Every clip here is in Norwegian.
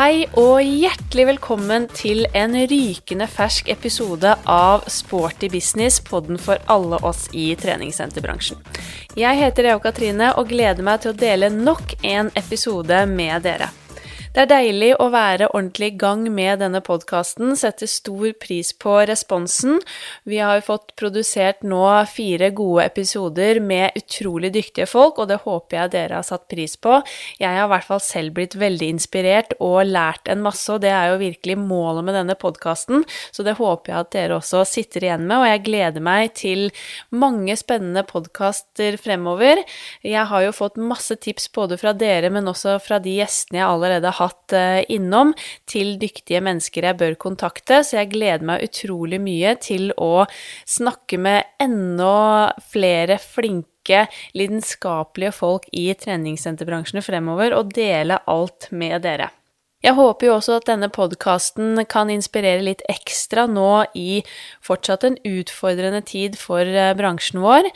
Hei og hjertelig velkommen til en rykende fersk episode av Sporty business, podden for alle oss i treningssenterbransjen. Jeg heter Eva Katrine og gleder meg til å dele nok en episode med dere. Det er deilig å være ordentlig i gang med denne podkasten. Setter stor pris på responsen. Vi har fått produsert nå fire gode episoder med utrolig dyktige folk, og det håper jeg dere har satt pris på. Jeg har i hvert fall selv blitt veldig inspirert og lært en masse, og det er jo virkelig målet med denne podkasten, så det håper jeg at dere også sitter igjen med, og jeg gleder meg til mange spennende podkaster fremover. Jeg har jo fått masse tips både fra dere, men også fra de gjestene jeg allerede har hatt eh, innom, til dyktige mennesker jeg bør kontakte, så jeg gleder meg utrolig mye til å snakke med enda flere flinke, lidenskapelige folk i treningssenterbransjen fremover, og dele alt med dere. Jeg håper jo også at denne podkasten kan inspirere litt ekstra nå i fortsatt en utfordrende tid for eh, bransjen vår.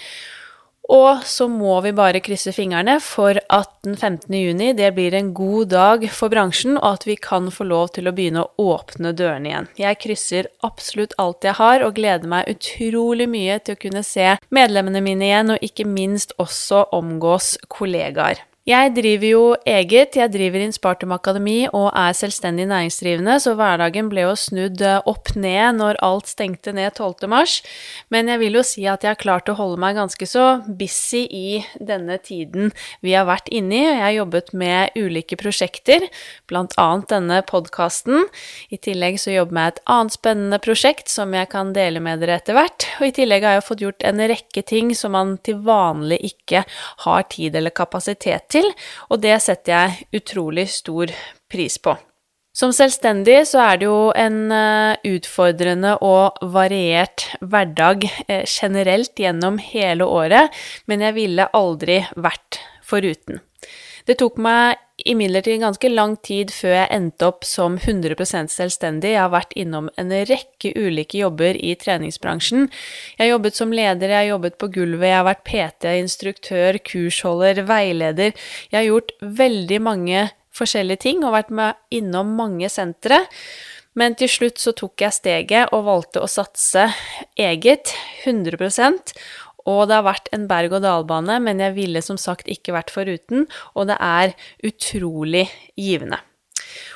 Og så må vi bare krysse fingrene for at den 15. juni det blir en god dag for bransjen, og at vi kan få lov til å begynne å åpne dørene igjen. Jeg krysser absolutt alt jeg har, og gleder meg utrolig mye til å kunne se medlemmene mine igjen, og ikke minst også omgås kollegaer. Jeg driver jo eget, jeg driver Inspartum Akademi og er selvstendig næringsdrivende, så hverdagen ble jo snudd eh, opp ned når alt stengte ned 12. mars. Men jeg vil jo si at jeg har klart å holde meg ganske så busy i denne tiden vi har vært inne i. Jeg har jobbet med ulike prosjekter, bl.a. denne podkasten. I tillegg så jobber jeg med et annet spennende prosjekt som jeg kan dele med dere etter hvert. Og i tillegg har jeg fått gjort en rekke ting som man til vanlig ikke har tid eller kapasitet til til, og det setter jeg utrolig stor pris på. Som selvstendig så er det jo en eh, utfordrende og variert hverdag eh, generelt gjennom hele året, men jeg ville aldri vært foruten. Det tok meg imidlertid ganske lang tid før jeg endte opp som 100% selvstendig. Jeg har vært innom en rekke ulike jobber i treningsbransjen. Jeg har jobbet som leder, jeg har jobbet på gulvet, jeg har vært PT, instruktør, kursholder, veileder. Jeg har gjort veldig mange forskjellige ting og vært med innom mange sentre. Men til slutt så tok jeg steget og valgte å satse eget, 100 og det har vært en berg-og-dal-bane, men jeg ville som sagt ikke vært foruten, og det er utrolig givende.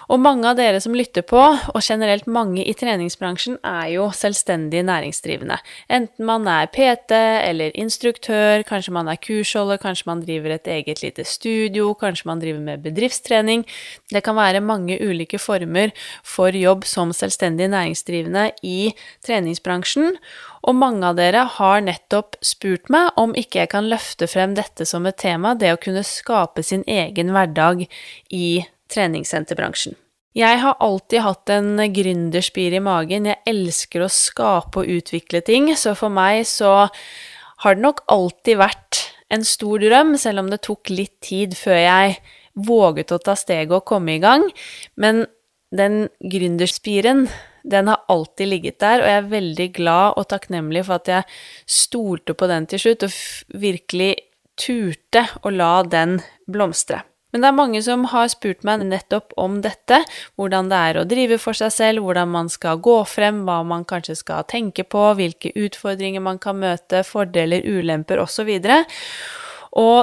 Og mange av dere som lytter på, og generelt mange i treningsbransjen, er jo selvstendig næringsdrivende. Enten man er PT eller instruktør, kanskje man er kursholder, kanskje man driver et eget lite studio, kanskje man driver med bedriftstrening. Det kan være mange ulike former for jobb som selvstendig næringsdrivende i treningsbransjen. Og mange av dere har nettopp spurt meg om ikke jeg kan løfte frem dette som et tema, det å kunne skape sin egen hverdag i treningssenterbransjen. Jeg har alltid hatt en gründerspir i magen. Jeg elsker å skape og utvikle ting, så for meg så har det nok alltid vært en stor drøm, selv om det tok litt tid før jeg våget å ta steget og komme i gang. Men den gründerspiren, den har alltid ligget der, og jeg er veldig glad og takknemlig for at jeg stolte på den til slutt, og virkelig turte å la den blomstre. Men det er mange som har spurt meg nettopp om dette, hvordan det er å drive for seg selv, hvordan man skal gå frem, hva man kanskje skal tenke på, hvilke utfordringer man kan møte, fordeler, ulemper osv. Og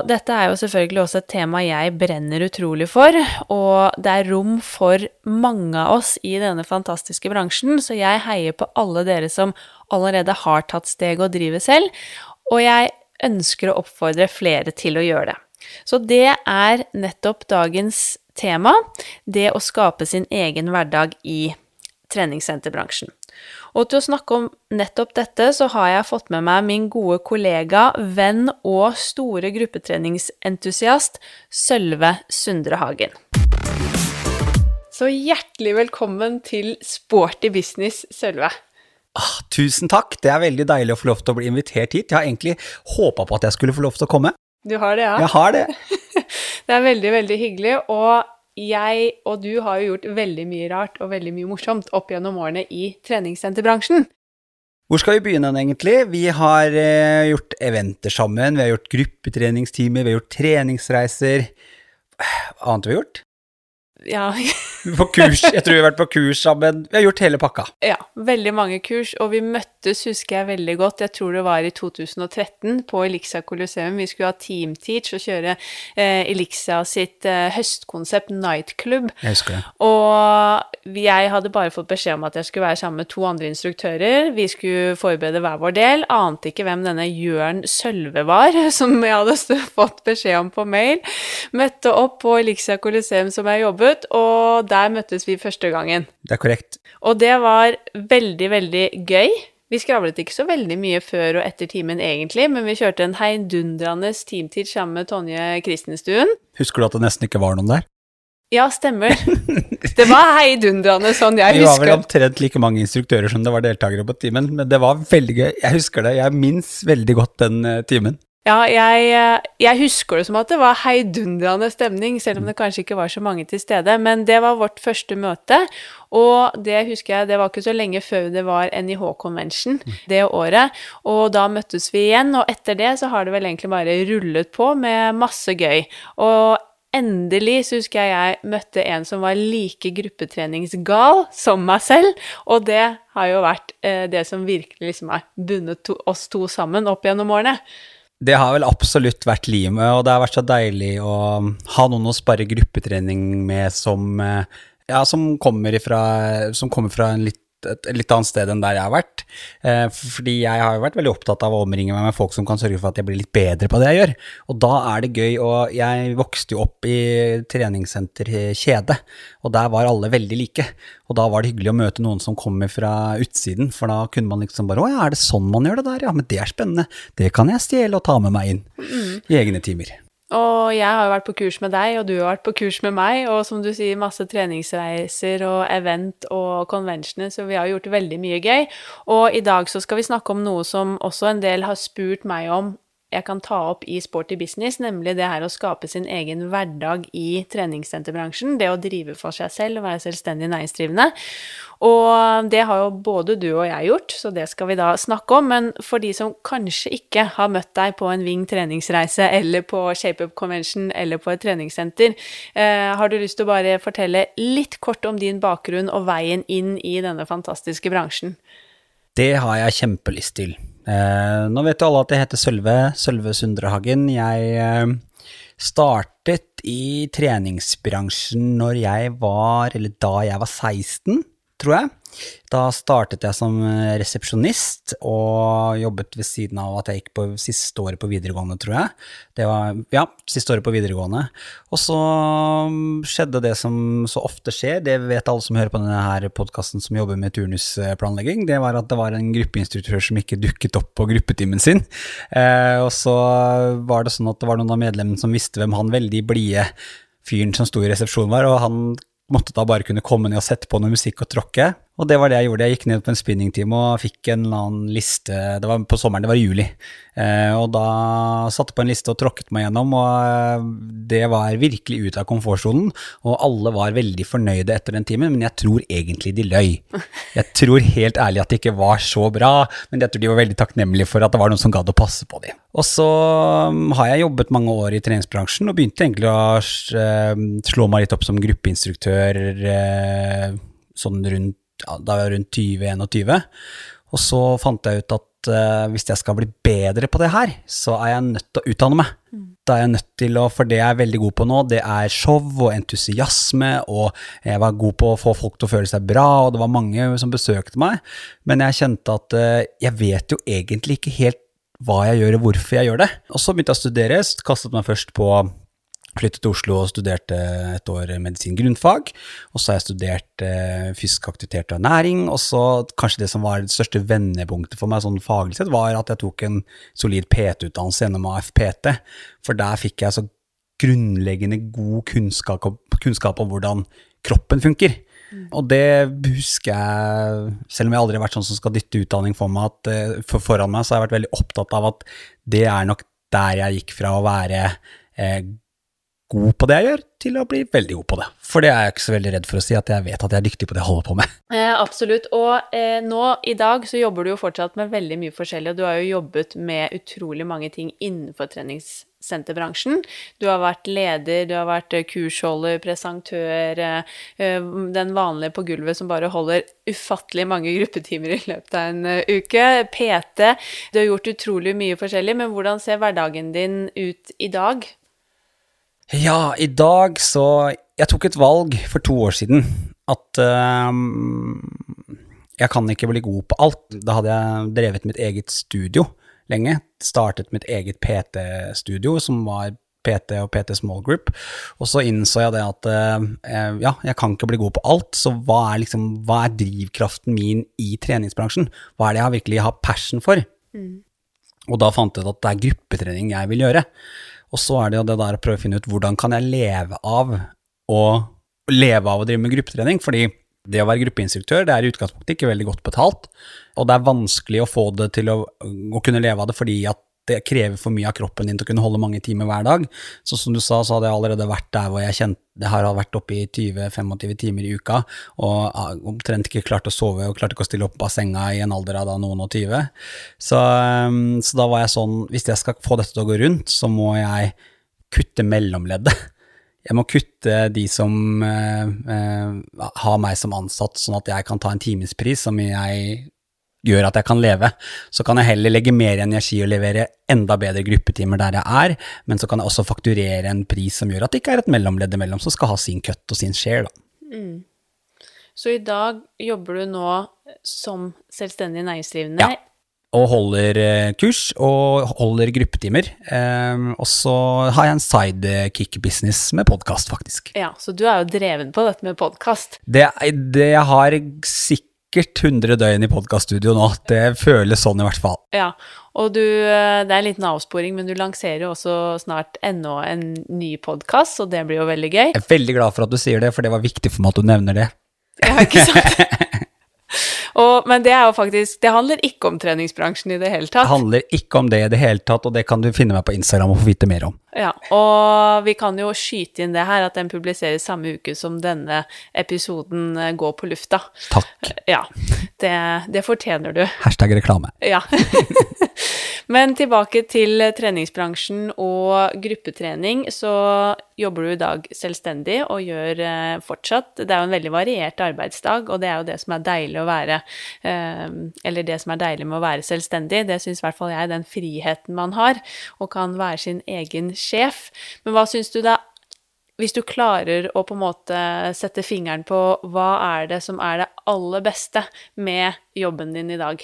dette er jo selvfølgelig også et tema jeg brenner utrolig for, og det er rom for mange av oss i denne fantastiske bransjen, så jeg heier på alle dere som allerede har tatt steget og driver selv, og jeg ønsker å oppfordre flere til å gjøre det. Så det er nettopp dagens tema, det å skape sin egen hverdag i treningssenterbransjen. Og til å snakke om nettopp dette, så har jeg fått med meg min gode kollega, venn og store gruppetreningsentusiast Sølve Sundrehagen. Så hjertelig velkommen til Sporty business, Sølve. Ah, tusen takk, det er veldig deilig å få lov til å bli invitert hit. Jeg har egentlig håpa på at jeg skulle få lov til å komme. Du har det, ja? Jeg har det. det er veldig, veldig hyggelig. Og jeg og du har jo gjort veldig mye rart og veldig mye morsomt opp gjennom årene i treningssenterbransjen. Hvor skal vi begynne, egentlig? Vi har eh, gjort eventer sammen, vi har gjort gruppetreningstimer, vi har gjort treningsreiser. Hva annet har vi gjort? Ja. på kurs. Jeg tror vi har vært på kurs sammen. Vi har gjort hele pakka. Ja, veldig mange kurs, og vi møttes, husker jeg veldig godt, jeg tror det var i 2013 på Elixa Colosseum. Vi skulle ha teamteach og kjøre eh, Elixa sitt eh, høstkonsept Nightclub. Jeg husker det. Og jeg hadde bare fått beskjed om at jeg skulle være sammen med to andre instruktører. Vi skulle forberede hver vår del. Ante ikke hvem denne Jørn Sølve var, som jeg hadde fått beskjed om på mail. Møtte opp på Elixa Colosseum som jeg jobbet, og der møttes vi første gangen. Det er korrekt. Og det var veldig, veldig gøy. Vi skravlet ikke så veldig mye før og etter timen egentlig, men vi kjørte en heidundrende teamtid sammen med Tonje Kristenstuen. Husker du at det nesten ikke var noen der? Ja, stemmer. Det var heidundrende sånn jeg husker. Vi var vel omtrent like mange instruktører som det var deltakere på timen, men det var veldig gøy. Jeg husker det. Jeg minnes veldig godt den eh, timen. Ja, jeg, eh, jeg husker det som at det var heidundrende stemning, selv om det kanskje ikke var så mange til stede. Men det var vårt første møte, og det husker jeg, det var ikke så lenge før det var NIH-convention det året. Og da møttes vi igjen, og etter det så har det vel egentlig bare rullet på med masse gøy. Og endelig så husker jeg jeg møtte en som var like gruppetreningsgal som meg selv, og det har jo vært eh, det som virkelig liksom har bundet to, oss to sammen opp gjennom årene. Det har vel absolutt vært limet, og det har vært så deilig å ha noen å spare gruppetrening med som, eh, ja, som kommer ifra, som kommer fra en litt, et litt annet sted enn der jeg har vært. Eh, fordi jeg har jo vært veldig opptatt av å omringe meg med folk som kan sørge for at jeg blir litt bedre på det jeg gjør. Og da er det gøy, og jeg vokste jo opp i treningssenter Kjede, og der var alle veldig like. Og da var det hyggelig å møte noen som kommer fra utsiden, for da kunne man liksom bare Å ja, er det sånn man gjør det der? Ja, men det er spennende. Det kan jeg stjele og ta med meg inn i egne timer. Og jeg har jo vært på kurs med deg, og du har vært på kurs med meg, og som du sier, masse treningsreiser og event og conventioner, så vi har gjort veldig mye gøy. Og i dag så skal vi snakke om noe som også en del har spurt meg om jeg kan ta opp i Sporty Business, nemlig det her å skape sin egen hverdag i treningssenterbransjen. Det å drive for seg selv og være selvstendig næringsdrivende. Og det har jo både du og jeg gjort, så det skal vi da snakke om. Men for de som kanskje ikke har møtt deg på en Ving treningsreise eller på ShapeUp Convention eller på et treningssenter, eh, har du lyst til å bare fortelle litt kort om din bakgrunn og veien inn i denne fantastiske bransjen? Det har jeg kjempelyst til. Eh, nå vet jo alle at jeg heter Sølve, Sølve Sundrehagen. Jeg eh, startet i treningsbransjen når jeg var, eller da jeg var 16, tror jeg. Da startet jeg som eh, resepsjonist og jobbet ved siden av at jeg gikk på siste året på videregående, tror jeg. Det var, ja, siste året på videregående. Og så mm, skjedde det som så ofte skjer, det vet alle som hører på denne her podkasten som jobber med turnusplanlegging, det var at det var en gruppeinstruktør som ikke dukket opp på gruppetimen sin. Eh, og så var det sånn at det var noen av medlemmene som visste hvem han veldig blide fyren som sto i resepsjonen var, og han måtte da bare kunne komme ned og sette på noe musikk og tråkke. Og det var det jeg gjorde. Jeg gikk ned på en spinningtime og fikk en eller annen liste Det var på sommeren, det var i juli. Eh, og da satte på en liste og tråkket meg gjennom, og eh, det var virkelig ut av komfortsonen. Og alle var veldig fornøyde etter den timen, men jeg tror egentlig de løy. Jeg tror helt ærlig at det ikke var så bra, men jeg tror de var veldig takknemlige for at det var noen som gadd å passe på dem. Og så um, har jeg jobbet mange år i treningsbransjen, og begynte egentlig å eh, slå meg litt opp som gruppeinstruktør sånn rundt ja, da var jeg rundt 20-21. Og så fant jeg ut at uh, hvis jeg skal bli bedre på det her, så er jeg nødt til å utdanne meg. Da er jeg nødt til å, for det jeg er veldig god på nå, det er show og entusiasme, og jeg var god på å få folk til å føle seg bra, og det var mange som besøkte meg, men jeg kjente at uh, jeg vet jo egentlig ikke helt hva jeg gjør og hvorfor jeg gjør det. Og så begynte jeg å studere, kastet meg først på Flyttet til Oslo og studerte et år medisin grunnfag. Og så har jeg studert eh, fysisk aktivitet og ernæring. Og så kanskje det som var det største vendepunktet for meg sånn faglig sett, var at jeg tok en solid PT-utdannelse gjennom AFPT. For der fikk jeg så grunnleggende god kunnskap, kunnskap om hvordan kroppen funker. Og det husker jeg, selv om jeg aldri har vært sånn som skal dytte utdanning for meg, at, eh, for, foran meg, så har jeg vært veldig opptatt av at det er nok der jeg gikk fra å være eh, god på det jeg gjør, til å bli veldig god på det. For det er jeg ikke så veldig redd for å si, at jeg vet at jeg er dyktig på det jeg holder på med. Eh, absolutt. Og eh, nå i dag så jobber du jo fortsatt med veldig mye forskjellig, og du har jo jobbet med utrolig mange ting innenfor treningssenterbransjen. Du har vært leder, du har vært eh, kursholder, presentør, eh, eh, den vanlige på gulvet som bare holder ufattelig mange gruppetimer i løpet av en uh, uke. PT. Du har gjort utrolig mye forskjellig, men hvordan ser hverdagen din ut i dag? Ja, i dag så Jeg tok et valg for to år siden at uh, jeg kan ikke bli god på alt. Da hadde jeg drevet mitt eget studio lenge. Startet mitt eget PT-studio, som var PT og PT Small Group. Og så innså jeg det at uh, ja, jeg kan ikke bli god på alt, så hva er, liksom, hva er drivkraften min i treningsbransjen? Hva er det jeg virkelig har passion for? Mm. Og da fant jeg ut at det er gruppetrening jeg vil gjøre. Og så er det jo det der å prøve å finne ut hvordan kan jeg leve av å leve av å drive med gruppetrening, fordi det å være gruppeinstruktør det er i utgangspunktet ikke veldig godt betalt, og det er vanskelig å få det til å, å kunne leve av det fordi at det krever for mye av kroppen din til å kunne holde mange timer hver dag. Så som du sa, så hadde jeg allerede vært der hvor jeg kjente det har vært oppe i 20-25 timer i uka, og omtrent ikke klart å sove og klarte ikke å stille opp av senga i en alder av da noen og tyve. Så, um, så da var jeg sånn, hvis jeg skal få dette til å gå rundt, så må jeg kutte mellomleddet. Jeg må kutte de som eh, eh, har meg som ansatt, sånn at jeg kan ta en timespris som jeg gjør at jeg kan leve. Så kan jeg heller legge mer energi og levere enda bedre gruppetimer der jeg er, men så kan jeg også fakturere en pris som gjør at det ikke er et mellomledd imellom som skal ha sin cut og sin share, da. Mm. Så i dag jobber du nå som selvstendig næringsdrivende? Ja. Og holder eh, kurs og holder gruppetimer. Um, og så har jeg en sidekick-business med podkast, faktisk. Ja, Så du er jo dreven på dette med podkast? Det, det jeg har sikkert sikkert 100 døgn i podkaststudio nå. Det føles sånn i hvert fall. Ja, og du, eh, det er en liten avsporing, men du lanserer jo også snart enda en ny podkast, og det blir jo veldig gøy. Jeg er veldig glad for at du sier det, for det var viktig for meg at du nevner det. Ja, ikke sant? Og, men det er jo faktisk Det handler ikke om treningsbransjen i det hele tatt. Det handler ikke om det i det hele tatt, og det kan du finne meg på Instagram og få vite mer om. Ja, og vi kan jo skyte inn det her, at den publiseres samme uke som denne episoden eh, går på lufta. Takk. Ja, det, det fortjener du. Hashtag reklame. Ja. Men tilbake til treningsbransjen og gruppetrening, så jobber du i dag selvstendig og gjør eh, fortsatt Det er jo en veldig variert arbeidsdag, og det er jo det som er deilig å være eh, Eller det som er deilig med å være selvstendig, det syns i hvert fall jeg, den friheten man har, og kan være sin egen sjef. Men hva syns du da hvis du klarer å på en måte sette fingeren på hva er det som er det aller beste med jobben din i dag?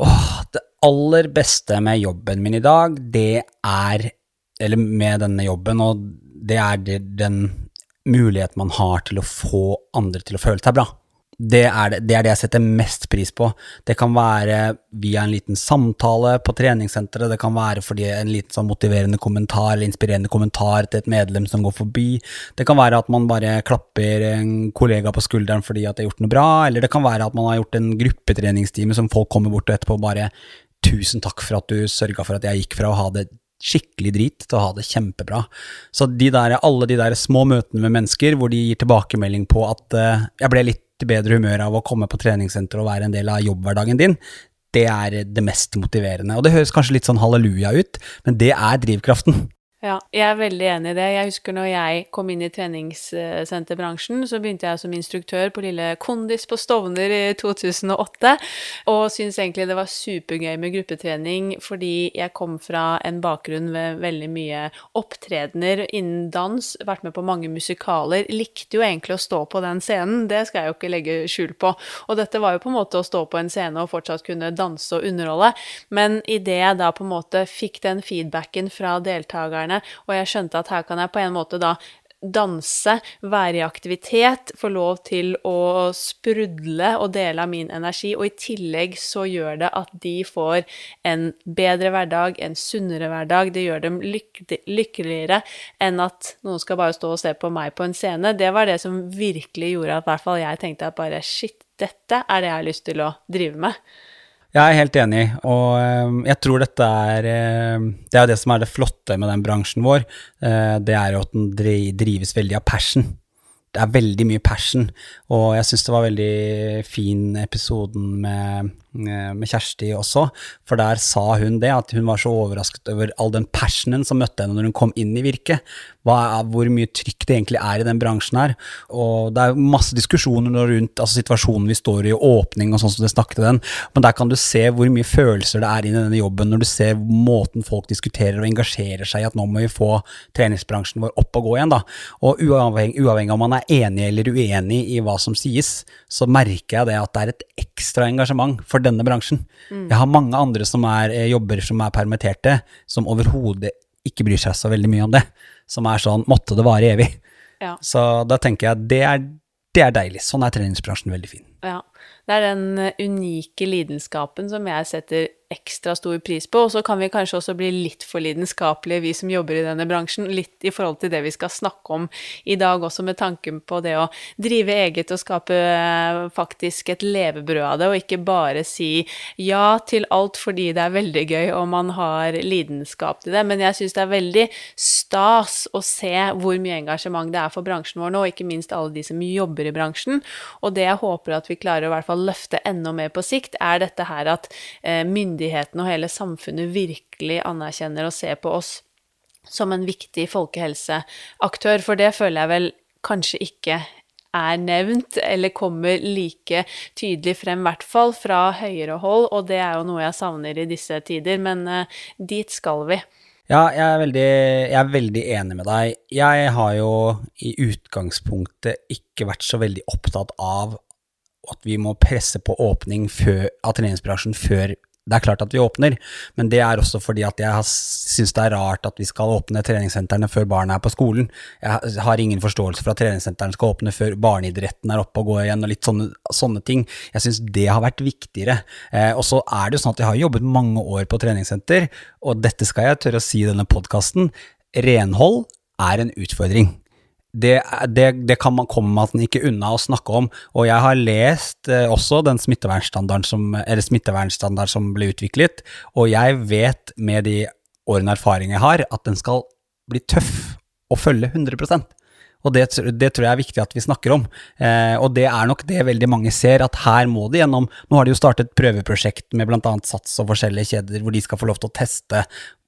Åh, det aller beste med jobben min i dag, det er Eller med denne jobben, og det er den muligheten man har til å få andre til å føle seg bra. Det er det, det er det, jeg setter mest pris på. Det kan være via en liten samtale på treningssenteret, det kan være fordi en liten sånn motiverende kommentar eller inspirerende kommentar til et medlem som går forbi. Det kan være at man bare klapper en kollega på skulderen fordi at de har gjort noe bra, eller det kan være at man har gjort en gruppetreningstime som folk kommer bort og etterpå bare tusen takk for at du sørga for at jeg gikk fra å ha det skikkelig drit til å ha det kjempebra. Så de der, alle de der små møtene med mennesker hvor de gir tilbakemelding på at uh, jeg ble litt bedre humør av å komme på treningssenter og være en del av jobbhverdagen din, det er det mest motiverende. Og det høres kanskje litt sånn halleluja ut, men det er drivkraften. Ja, jeg er veldig enig i det. Jeg husker når jeg kom inn i treningssenterbransjen, så begynte jeg som instruktør på lille Kondis på Stovner i 2008, og syntes egentlig det var supergøy med gruppetrening fordi jeg kom fra en bakgrunn med veldig mye opptredener innen dans, vært med på mange musikaler, likte jo egentlig å stå på den scenen, det skal jeg jo ikke legge skjul på. Og dette var jo på en måte å stå på en scene og fortsatt kunne danse og underholde, men idet jeg da på en måte fikk den feedbacken fra deltakerne og jeg skjønte at her kan jeg på en måte da danse, være i aktivitet, få lov til å sprudle og dele av min energi, og i tillegg så gjør det at de får en bedre hverdag, en sunnere hverdag, det gjør dem lykkeligere enn at noen skal bare stå og se på meg på en scene. Det var det som virkelig gjorde at hvert fall jeg tenkte at bare shit, dette er det jeg har lyst til å drive med. Jeg er helt enig, og eh, jeg tror dette er eh, Det er det som er det flotte med den bransjen vår. Eh, det er jo at den drives veldig av passion. Det er veldig mye passion, og jeg syns det var veldig fin episoden med, med, Kjersti også, for der sa hun det, at hun var så overrasket over all den passionen som møtte henne når hun kom inn i virket hvor mye trykk det egentlig er i den bransjen her. Og det er masse diskusjoner rundt altså situasjonen vi står i, åpning og sånn som det snakket den, men der kan du se hvor mye følelser det er inn i denne jobben, når du ser måten folk diskuterer og engasjerer seg i at nå må vi få treningsbransjen vår opp og gå igjen. da. Og uavhengig, uavhengig om man er enig eller uenig i hva som sies, så merker jeg det at det er et ekstra engasjement for denne bransjen. Mm. Jeg har mange andre som er, eh, jobber som er permitterte, som overhodet ikke bryr seg så veldig mye om det som er sånn måtte det vare evig. Ja. Så da tenker jeg det er, det er deilig. Sånn er treningsbransjen veldig fin. Ja. Det er den unike lidenskapen som jeg setter ekstra stor pris på. Og så kan vi kanskje også bli litt for lidenskapelige, vi som jobber i denne bransjen, litt i forhold til det vi skal snakke om i dag, også med tanken på det å drive eget og skape eh, faktisk et levebrød av det, og ikke bare si ja til alt fordi det er veldig gøy og man har lidenskap til det. Men jeg syns det er veldig stas å se hvor mye engasjement det er for bransjen vår nå, og ikke minst alle de som jobber i bransjen. Og det jeg håper at vi klarer å i hvert fall løfte enda mer på sikt, er dette her at eh, myndighetene myndighetene og hele samfunnet virkelig anerkjenner og ser på oss som en viktig folkehelseaktør, for det føler jeg vel kanskje ikke er nevnt, eller kommer like tydelig frem, i hvert fall fra høyere hold, og det er jo noe jeg savner i disse tider, men uh, dit skal vi. Ja, jeg er, veldig, jeg er, veldig, enig med deg. Jeg har jo i utgangspunktet ikke vært så veldig opptatt av at vi må presse på åpning før, av treningsbransjen før det er klart at vi åpner, men det er også fordi at jeg syns det er rart at vi skal åpne treningssentrene før barna er på skolen. Jeg har ingen forståelse for at treningssentrene skal åpne før barneidretten er oppe og går igjen, og litt sånne, sånne ting. Jeg syns det har vært viktigere. Eh, og så er det jo sånn at jeg har jobbet mange år på treningssenter, og dette skal jeg tørre å si i denne podkasten, renhold er en utfordring det, det, det, kan man komme ikke unna å snakke om. Og jeg har lest eh, også den smittevernstandarden som, smittevernstandard som ble utviklet, og jeg vet med de årene erfaring jeg har, at den skal bli tøff å følge 100 og det, det, tror jeg er viktig at vi snakker om. Eh, og det er nok det veldig mange ser, at her må de gjennom Nå har de jo startet prøveprosjekt med bl.a. Sats og forskjellige kjeder, hvor de skal få lov til å teste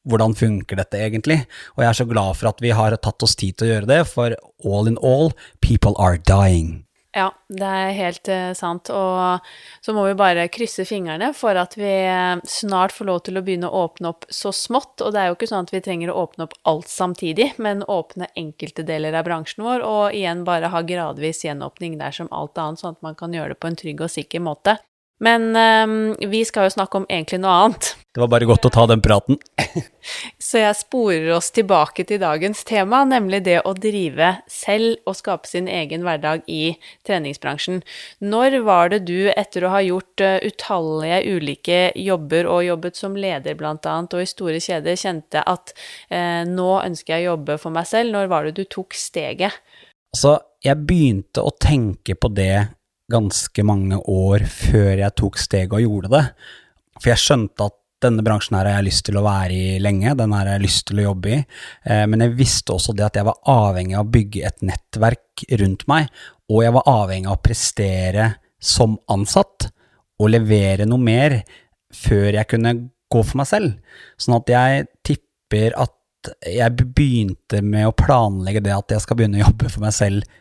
hvordan funker dette egentlig? Og jeg er så glad for at vi har tatt oss tid til å gjøre det, for all in all, people are dying. Ja, det er helt uh, sant. Og så må vi bare krysse fingrene for at vi eh, snart får lov til å begynne å åpne opp så smått. Og det er jo ikke sånn at vi trenger å åpne opp alt samtidig, men åpne enkelte deler av bransjen vår, og igjen bare ha gradvis gjenåpning der som alt annet, sånn at man kan gjøre det på en trygg og sikker måte. Men um, vi skal jo snakke om egentlig noe annet. Det var bare godt å ta den praten. Så jeg sporer oss tilbake til dagens tema, nemlig det å drive selv og skape sin egen hverdag i treningsbransjen. Når var det du, etter å ha gjort uh, utallige ulike jobber og jobbet som leder bl.a., og i store kjeder, kjente at eh, nå ønsker jeg å jobbe for meg selv? Når var det du tok steget? Altså, jeg begynte å tenke på det ganske mange år før jeg tok steget og gjorde det. For jeg skjønte at denne bransjen her har jeg lyst til å være i lenge, den har jeg lyst til å jobbe i. Eh, men jeg visste også det at jeg var avhengig av å bygge et nettverk rundt meg, og jeg var avhengig av å prestere som ansatt og levere noe mer før jeg kunne gå for meg selv. Sånn at jeg tipper at jeg begynte med å planlegge det at jeg skal begynne å jobbe for meg selv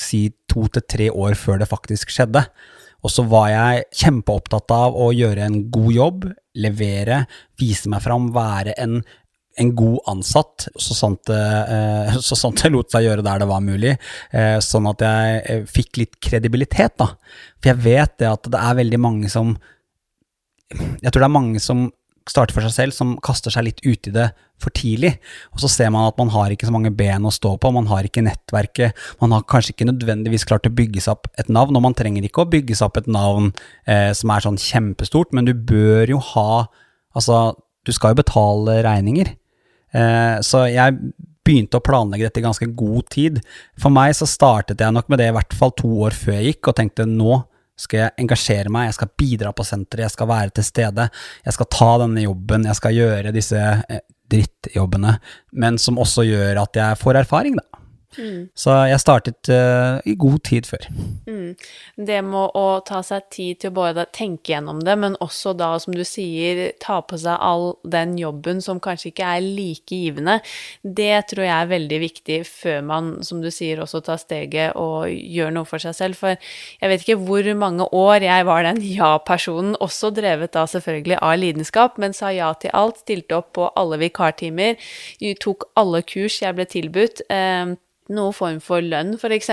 si to til tre år før det faktisk skjedde. Og så var jeg kjempeopptatt av å gjøre en god jobb, levere, vise meg fram, være en, en god ansatt, så sant, eh, så jeg lot seg gjøre der det var mulig, eh, sånn at jeg eh, fikk litt kredibilitet, da. For jeg vet det at det er veldig mange som Jeg tror det er mange som starter for seg selv, som kaster seg litt uti det for tidlig. Og så ser man at man har ikke så mange ben å stå på, man har ikke nettverket, man har kanskje ikke nødvendigvis klart å bygge seg opp et navn, og man trenger ikke å bygge seg opp et navn eh, som er sånn kjempestort, men du bør jo ha Altså, du skal jo betale regninger. Eh, så jeg begynte å planlegge dette i ganske god tid. For meg så startet jeg nok med det i hvert fall to år før jeg gikk, og tenkte nå skal jeg engasjere meg, jeg skal bidra på senteret, jeg skal være til stede, jeg skal ta denne jobben, jeg skal gjøre disse eh, drittjobbene, men som også gjør at jeg får erfaring, da. Mm. Så jeg startet uh, i god tid før. Mm. Det med å ta seg tid til å både tenke gjennom det, men også da, som du sier, ta på seg all den jobben som kanskje ikke er like givende, det tror jeg er veldig viktig før man, som du sier, også tar steget og gjør noe for seg selv. For jeg vet ikke hvor mange år jeg var den ja-personen, også drevet da selvfølgelig av lidenskap, men sa ja til alt, stilte opp på alle vikartimer, tok alle kurs jeg ble tilbudt. Eh, noe form for lønn, f.eks.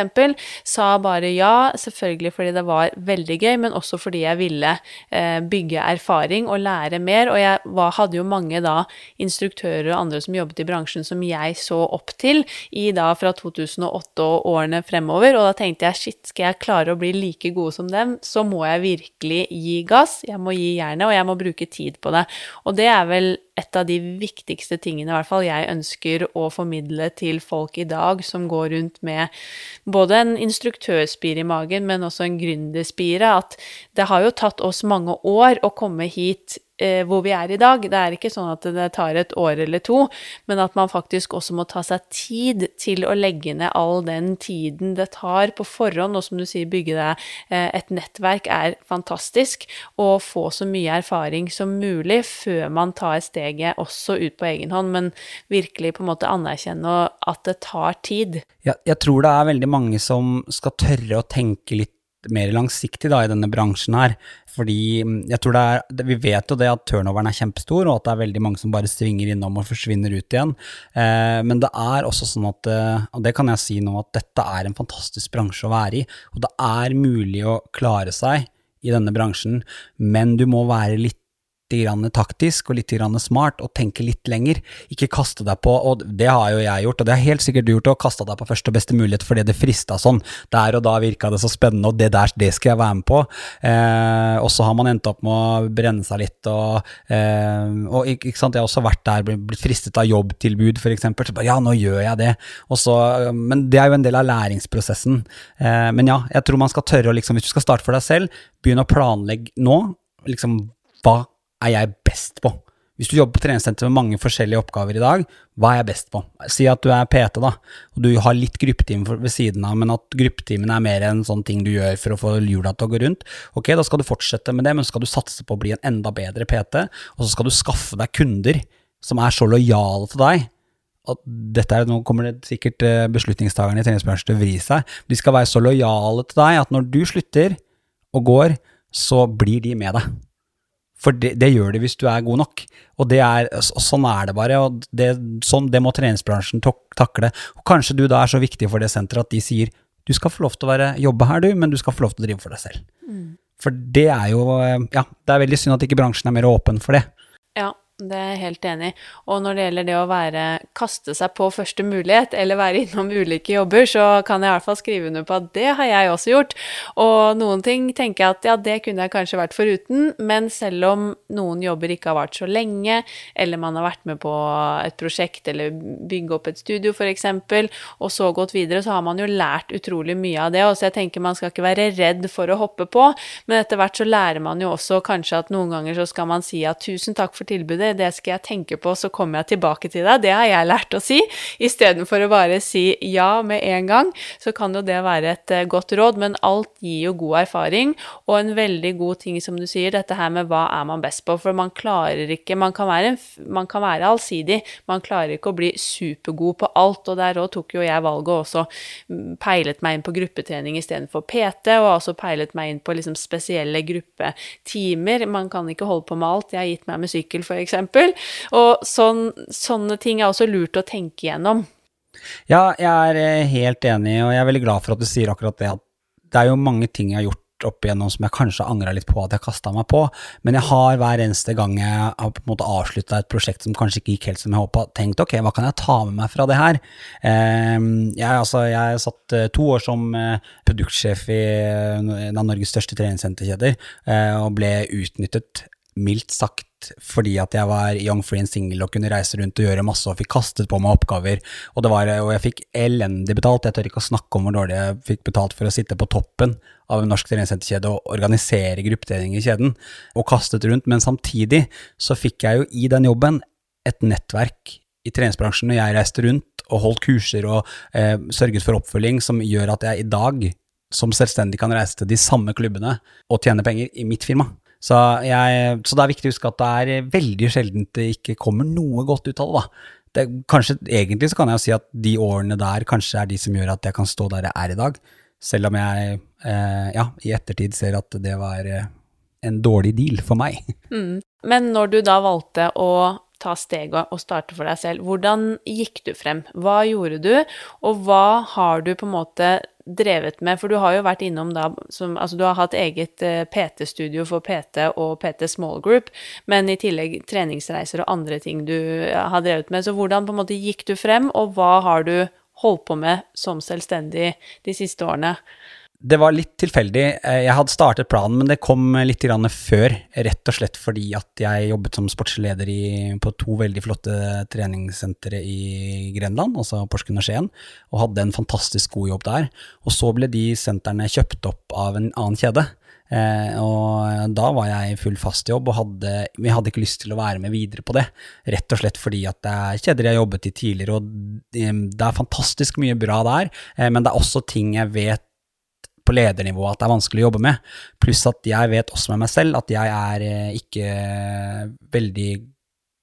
Sa bare ja, selvfølgelig fordi det var veldig gøy, men også fordi jeg ville eh, bygge erfaring og lære mer. Og jeg var, hadde jo mange da instruktører og andre som jobbet i bransjen som jeg så opp til i da fra 2008 og årene fremover. Og da tenkte jeg shit, skal jeg klare å bli like god som dem, så må jeg virkelig gi gass. Jeg må gi jernet, og jeg må bruke tid på det. Og det er vel et av de viktigste tingene i hvert fall jeg ønsker å formidle til folk i dag som går rundt med både en instruktørspire i magen, men også en gründerspire, at det har jo tatt oss mange år å komme hit hvor vi er i dag. Det er ikke sånn at det tar et år eller to, men at man faktisk også må ta seg tid til å legge ned all den tiden det tar på forhånd, og som du sier, bygge deg eh, et nettverk er fantastisk, og få så mye erfaring som mulig før man tar steget også ut på egen hånd, men virkelig på en måte anerkjenne at det tar tid. Ja, jeg tror det er veldig mange som skal tørre å tenke litt mer langsiktig da, i denne bransjen her. Fordi mm, jeg tror det er, Vi vet jo det at turnoveren er kjempestor, og at det er veldig mange som bare svinger innom og forsvinner ut igjen. Eh, men det er også sånn at, eh, og det kan jeg si nå, at dette er en fantastisk bransje å være i. Og det er mulig å klare seg i denne bransjen, men du må være litt taktisk og litt smart og tenke litt lenger. Ikke kaste deg på, og det har jo jeg gjort, og det har helt sikkert du gjort, å kaste deg på første og beste mulighet fordi det frista sånn. Der og da virka det så spennende, og det der, det skal jeg være med på. Eh, og så har man endt opp med å brenne seg litt, og, eh, og ikke, sant, jeg har også vært der, blitt fristet av jobbtilbud, f.eks. Så bare ja, nå gjør jeg det. Så, men det er jo en del av læringsprosessen. Eh, men ja, jeg tror man skal tørre å liksom, hvis du skal starte for deg selv, begynne å planlegge nå. liksom, hva er jeg best på? Hvis du jobber på treningssenter med mange forskjellige oppgaver i dag, hva er jeg best på? Si at du er PT, da, og du har litt gruppetime ved siden av, men at gruppetimen er mer en sånn ting du gjør for å få hjula til å gå rundt. Ok, da skal du fortsette med det, men skal du satse på å bli en enda bedre PT, og så skal du skaffe deg kunder som er så lojale til deg. At dette er, nå kommer det sikkert eh, beslutningstakerne i treningsbransjen til å vri seg. De skal være så lojale til deg at når du slutter og går, så blir de med deg. For det, det, gjør det hvis du er god nok. Og, er, og sånn er det bare. og det, sånn, det må treningsbransjen takle. Og kanskje du da er så viktig for det senteret at de sier du skal få lov til å være, jobbe her, du, men du skal få lov til å drive for deg selv. Mm. For det er jo Ja, det er veldig synd at ikke bransjen er mer åpen for det. Det er jeg helt enig i. Og når det gjelder det å være, kaste seg på første mulighet, eller være innom ulike jobber, så kan jeg i hvert fall skrive under på at det har jeg også gjort. Og noen ting tenker jeg at ja, det kunne jeg kanskje vært foruten, men selv om noen jobber ikke har vart så lenge, eller man har vært med på et prosjekt eller bygge opp et studio f.eks., og så gått videre, så har man jo lært utrolig mye av det. Og så jeg tenker man skal ikke være redd for å hoppe på, men etter hvert så lærer man jo også kanskje at noen ganger så skal man si at tusen takk for tilbudet det skal jeg tenke på, så kommer jeg tilbake til deg. Det har jeg lært å si. Istedenfor å bare si ja med en gang, så kan jo det være et eh, godt råd. Men alt gir jo god erfaring, og en veldig god ting, som du sier, dette her med hva er man best på. For man klarer ikke Man kan være, man kan være allsidig, man klarer ikke å bli supergod på alt. Og der òg tok jo jeg valget og også mm, peilet meg inn på gruppetrening istedenfor PT, og også peilet meg inn på liksom spesielle gruppetimer. Man kan ikke holde på med alt. Jeg har gitt meg med sykkel, f.eks. Og sånn, sånne ting er også lurt å tenke gjennom. Ja, jeg er eh, helt enig, og jeg er veldig glad for at du sier akkurat det. At det er jo mange ting jeg har gjort opp igjennom som jeg kanskje angra litt på at jeg kasta meg på, men jeg har hver eneste gang jeg har på en måte avslutta et prosjekt som kanskje ikke gikk helt som jeg håpa, tenkt ok, hva kan jeg ta med meg fra det her? Ehm, jeg, altså, jeg satt eh, to år som eh, produktsjef i en av Norges største treningssenterkjeder og ble utnyttet mildt sagt fordi at jeg var young free and single og kunne reise rundt og gjøre masse og fikk kastet på meg oppgaver, og, det var, og jeg fikk elendig betalt. Jeg tør ikke å snakke om hvor dårlig jeg fikk betalt for å sitte på toppen av en norsk treningssenterkjede og organisere gruppetrening i kjeden, og kastet rundt. Men samtidig så fikk jeg jo i den jobben et nettverk i treningsbransjen når jeg reiste rundt og holdt kurser og eh, sørget for oppfølging som gjør at jeg i dag som selvstendig kan reise til de samme klubbene og tjene penger i mitt firma. Så, jeg, så, det er viktig å huske at det er veldig sjeldent det ikke kommer noe godt ut av det. Det, kanskje, egentlig så kan jeg jo si at de årene der kanskje er de som gjør at jeg kan stå der jeg er i dag. Selv om jeg eh, ja, i ettertid ser at det var eh, en dårlig deal for meg. Mm. Men når du da valgte å ta steget og starte for deg selv, hvordan gikk du frem? Hva gjorde du, og hva har du på en måte drevet med? For du har jo vært innom da som, Altså, du har hatt eget eh, PT-studio for PT og PT Small Group, men i tillegg treningsreiser og andre ting du har drevet med. Så hvordan på en måte gikk du frem, og hva har du holdt på med som selvstendig de siste årene? Det var litt tilfeldig. Eh, jeg hadde startet planen, men det kom litt før. Rett og slett fordi at jeg jobbet som sportsleder i, på to veldig flotte treningssentre i Grenland, altså Porsgrunn og Skien, og hadde en fantastisk god jobb der. Og så ble de sentrene kjøpt opp av en annen kjede. Eh, og da var jeg i full fast jobb, og hadde, vi hadde ikke lyst til å være med videre på det. Rett og slett fordi at det er kjeder jeg har jobbet i tidligere, og det, det er fantastisk mye bra der, eh, men det er også ting jeg vet på ledernivå at det er vanskelig å jobbe med. Pluss at jeg vet også med meg selv at jeg er eh, ikke veldig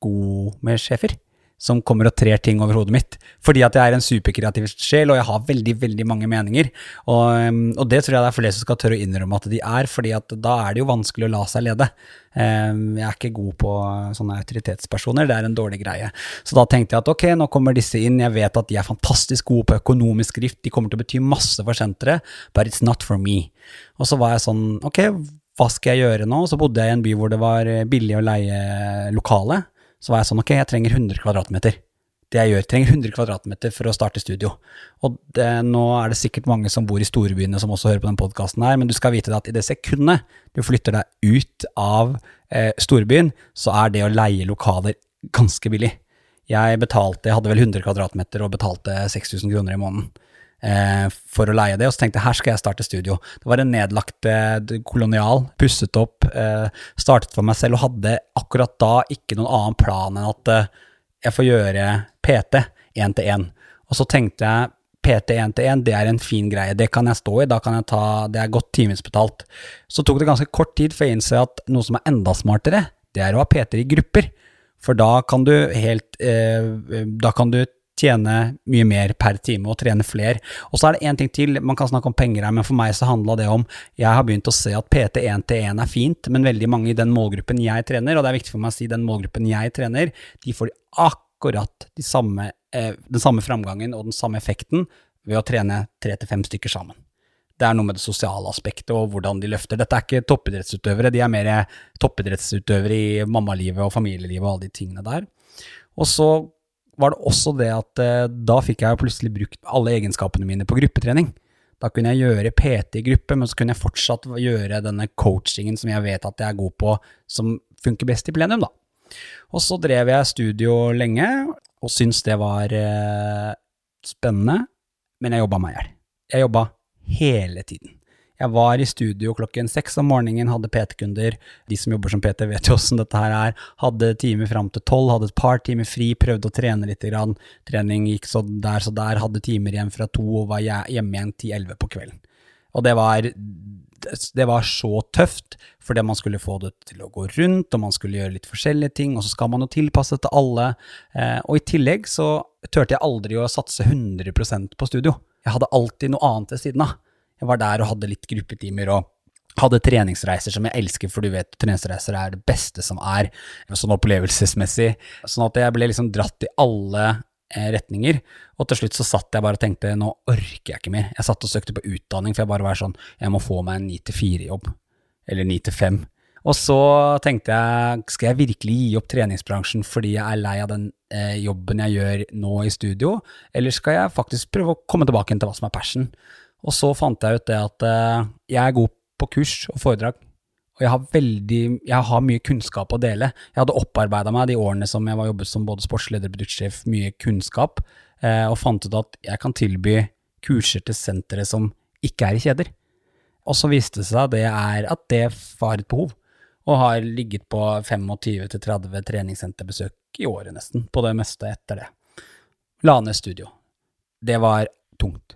god med sjefer som kommer og trer ting over hodet mitt. Fordi at jeg er en superkreativ sjel, og jeg har veldig veldig mange meninger. Og, um, og det tror jeg det er flere som skal tørre å innrømme at de er, fordi at da er det jo vanskelig å la seg lede. Um, jeg er ikke god på sånne autoritetspersoner, det er en dårlig greie. Så da tenkte jeg at ok, nå kommer disse inn, jeg vet at de er fantastisk gode på økonomisk drift, de kommer til å bety masse for senteret, but it's not for me. Og så var jeg sånn, ok, hva skal jeg gjøre nå? Så bodde jeg i en by hvor det var billig å leie lokale. Så var jeg sånn, ok, jeg trenger 100 kvadratmeter. Det jeg gjør, trenger 100 kvadratmeter for å starte studio. Og det, nå er det sikkert mange som bor i storbyene som også hører på den podkasten her, men du skal vite at i det sekundet du flytter deg ut av eh, storbyen, så er det å leie lokaler ganske billig. Jeg betalte, jeg hadde vel 100 kvadratmeter og betalte 6000 kroner i måneden eh, for å leie det. Og så tenkte jeg her skal jeg starte studio. Det var en nedlagt eh, kolonial, pusset opp, eh, startet for meg selv og hadde akkurat da ikke noen annen plan enn at eh, jeg får gjøre PT én til én. Og så tenkte jeg PT 1 til 1, det er en fin greie, det kan jeg stå i, da kan jeg ta, det er godt timesbetalt. Så tok det ganske kort tid før jeg innså at noe som er enda smartere, det er å ha PT i grupper. For da kan du helt eh, Da kan du tjene mye mer per time og trene flere. Og så er det én ting til, man kan snakke om penger her, men for meg så handla det om Jeg har begynt å se at PT 1 til 1 er fint, men veldig mange i den målgruppen jeg trener, og det er viktig for meg å si den målgruppen jeg trener, de får akkurat de samme, eh, den samme framgangen og den samme effekten ved å trene tre til fem stykker sammen. Det er noe med det sosiale aspektet og hvordan de løfter. Dette er ikke toppidrettsutøvere, de er mer toppidrettsutøvere i mammalivet og familielivet og alle de tingene der. Og så var det også det at eh, da fikk jeg plutselig brukt alle egenskapene mine på gruppetrening. Da kunne jeg gjøre PT i gruppe, men så kunne jeg fortsatt gjøre denne coachingen som jeg vet at jeg er god på, som funker best i plenum, da. Og så drev jeg studio lenge, og syntes det var eh, spennende, men jeg jobba meg i hjel. Jeg jobba hele tiden. Jeg var i studio klokken seks om morgenen, hadde PT-kunder. De som jobber som PT, vet jo åssen dette her er. Hadde timer fram til tolv, hadde et par timer fri, prøvde å trene litt. Grann. Trening gikk så der så der, hadde timer igjen fra to og var hjemme igjen til elleve på kvelden. Og det var, det var så tøft, fordi man skulle få det til å gå rundt, og man skulle gjøre litt forskjellige ting, og så skal man jo tilpasse til alle. Eh, og i tillegg så turte jeg aldri å satse 100 på studio. Jeg hadde alltid noe annet ved siden av. Jeg var der og hadde litt gruppetimer og hadde treningsreiser som jeg elsker, for du vet treningsreiser er det beste som er, sånn opplevelsesmessig. Sånn at jeg ble liksom dratt i alle eh, retninger. Og til slutt så satt jeg bare og tenkte nå orker jeg ikke mer. Jeg satt og søkte på utdanning, for jeg bare var sånn jeg må få meg en 9-4-jobb. Eller 9-5. Og så tenkte jeg skal jeg virkelig gi opp treningsbransjen fordi jeg er lei av den eh, jobben jeg gjør nå i studio, eller skal jeg faktisk prøve å komme tilbake til hva som er passion? Og så fant jeg ut det at uh, jeg er god på kurs og foredrag, Og jeg har, veldig, jeg har mye kunnskap å dele. Jeg hadde opparbeida meg de årene som jeg var jobbet som både sportsleder og produktsjef, mye kunnskap, eh, og fant ut at jeg kan tilby kurser til sentre som ikke er i kjeder. Og så viste det seg det at det var et behov, og har ligget på 25-30 treningssenterbesøk i året nesten, på det meste etter det. La ned studio. Det var tungt,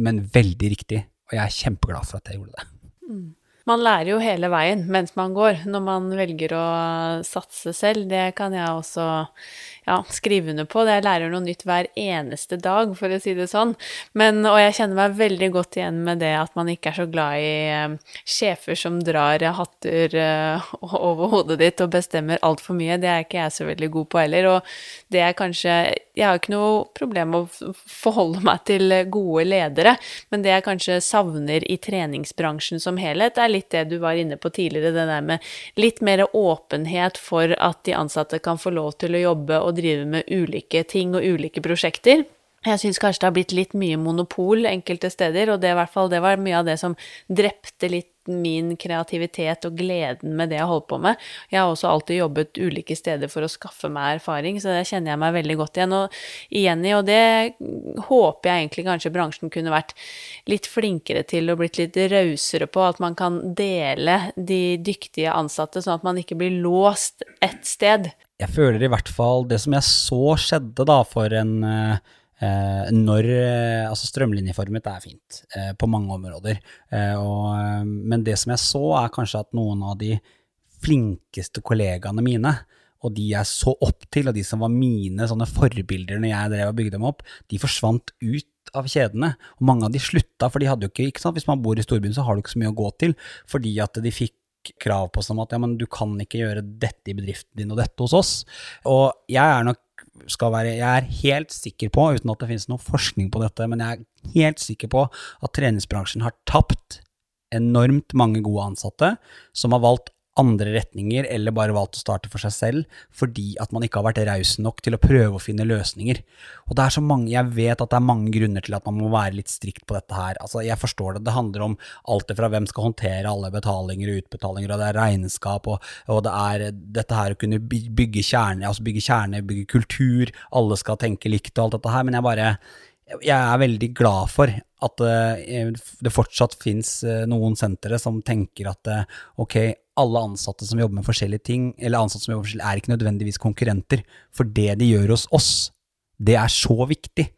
men veldig riktig, og jeg er kjempeglad for at jeg gjorde det. Mm. Man lærer jo hele veien mens man går, når man velger å satse selv. Det kan jeg også ja, skrive under på. Jeg lærer noe nytt hver eneste dag, for å si det sånn. Men, og jeg kjenner meg veldig godt igjen med det at man ikke er så glad i uh, sjefer som drar hatter uh, over hodet ditt og bestemmer altfor mye. Det er ikke jeg så veldig god på heller. Og det er kanskje Jeg har ikke noe problem med å forholde meg til gode ledere, men det jeg kanskje savner i treningsbransjen som helhet, er litt det du var inne på tidligere, det der med litt mer åpenhet for at de ansatte kan få lov til å jobbe og drive med ulike ting og ulike prosjekter. Jeg syns kanskje det har blitt litt mye monopol enkelte steder, og det, fall, det var mye av det som drepte litt min kreativitet og gleden med det jeg holdt på med. Jeg har også alltid jobbet ulike steder for å skaffe meg erfaring, så det kjenner jeg meg veldig godt igjen, og, igjen i. Og det håper jeg egentlig kanskje bransjen kunne vært litt flinkere til og blitt litt rausere på, at man kan dele de dyktige ansatte, sånn at man ikke blir låst ett sted. Jeg føler i hvert fall det som jeg så skjedde da for en uh Eh, når eh, Altså, strømlinjeformet er fint eh, på mange områder, eh, og, eh, men det som jeg så, er kanskje at noen av de flinkeste kollegaene mine, og de jeg så opp til, og de som var mine sånne forbilder når jeg drev og bygde dem opp, de forsvant ut av kjedene. Og mange av de slutta, for de hadde jo ikke, ikke sant? Hvis man bor i storbyen, så har du ikke så mye å gå til, fordi at de fikk krav på seg om at ja, men du kan ikke gjøre dette i bedriften din og dette hos oss. Og jeg er nok skal være Jeg er helt sikker på, uten at det finnes noe forskning på dette, men jeg er helt sikker på at treningsbransjen har tapt enormt mange gode ansatte som har valgt andre retninger, eller bare valgt å starte for seg selv fordi at man ikke har vært raus nok til å prøve å finne løsninger. Og det er så mange, Jeg vet at det er mange grunner til at man må være litt strikt på dette her. Altså, Jeg forstår det. Det handler om alt fra hvem skal håndtere alle betalinger og utbetalinger, og det er regnskap, og, og det er dette her å kunne bygge kjerne, altså bygge kjerne, bygge kultur, alle skal tenke likt og alt dette her, men jeg bare jeg er veldig glad for at eh, det fortsatt finnes eh, noen sentre som tenker at eh, ok, alle ansatte som jobber med forskjellige ting, eller ansatte som jobber med forskjellige, er ikke nødvendigvis konkurrenter. For det de gjør hos oss, det er så viktig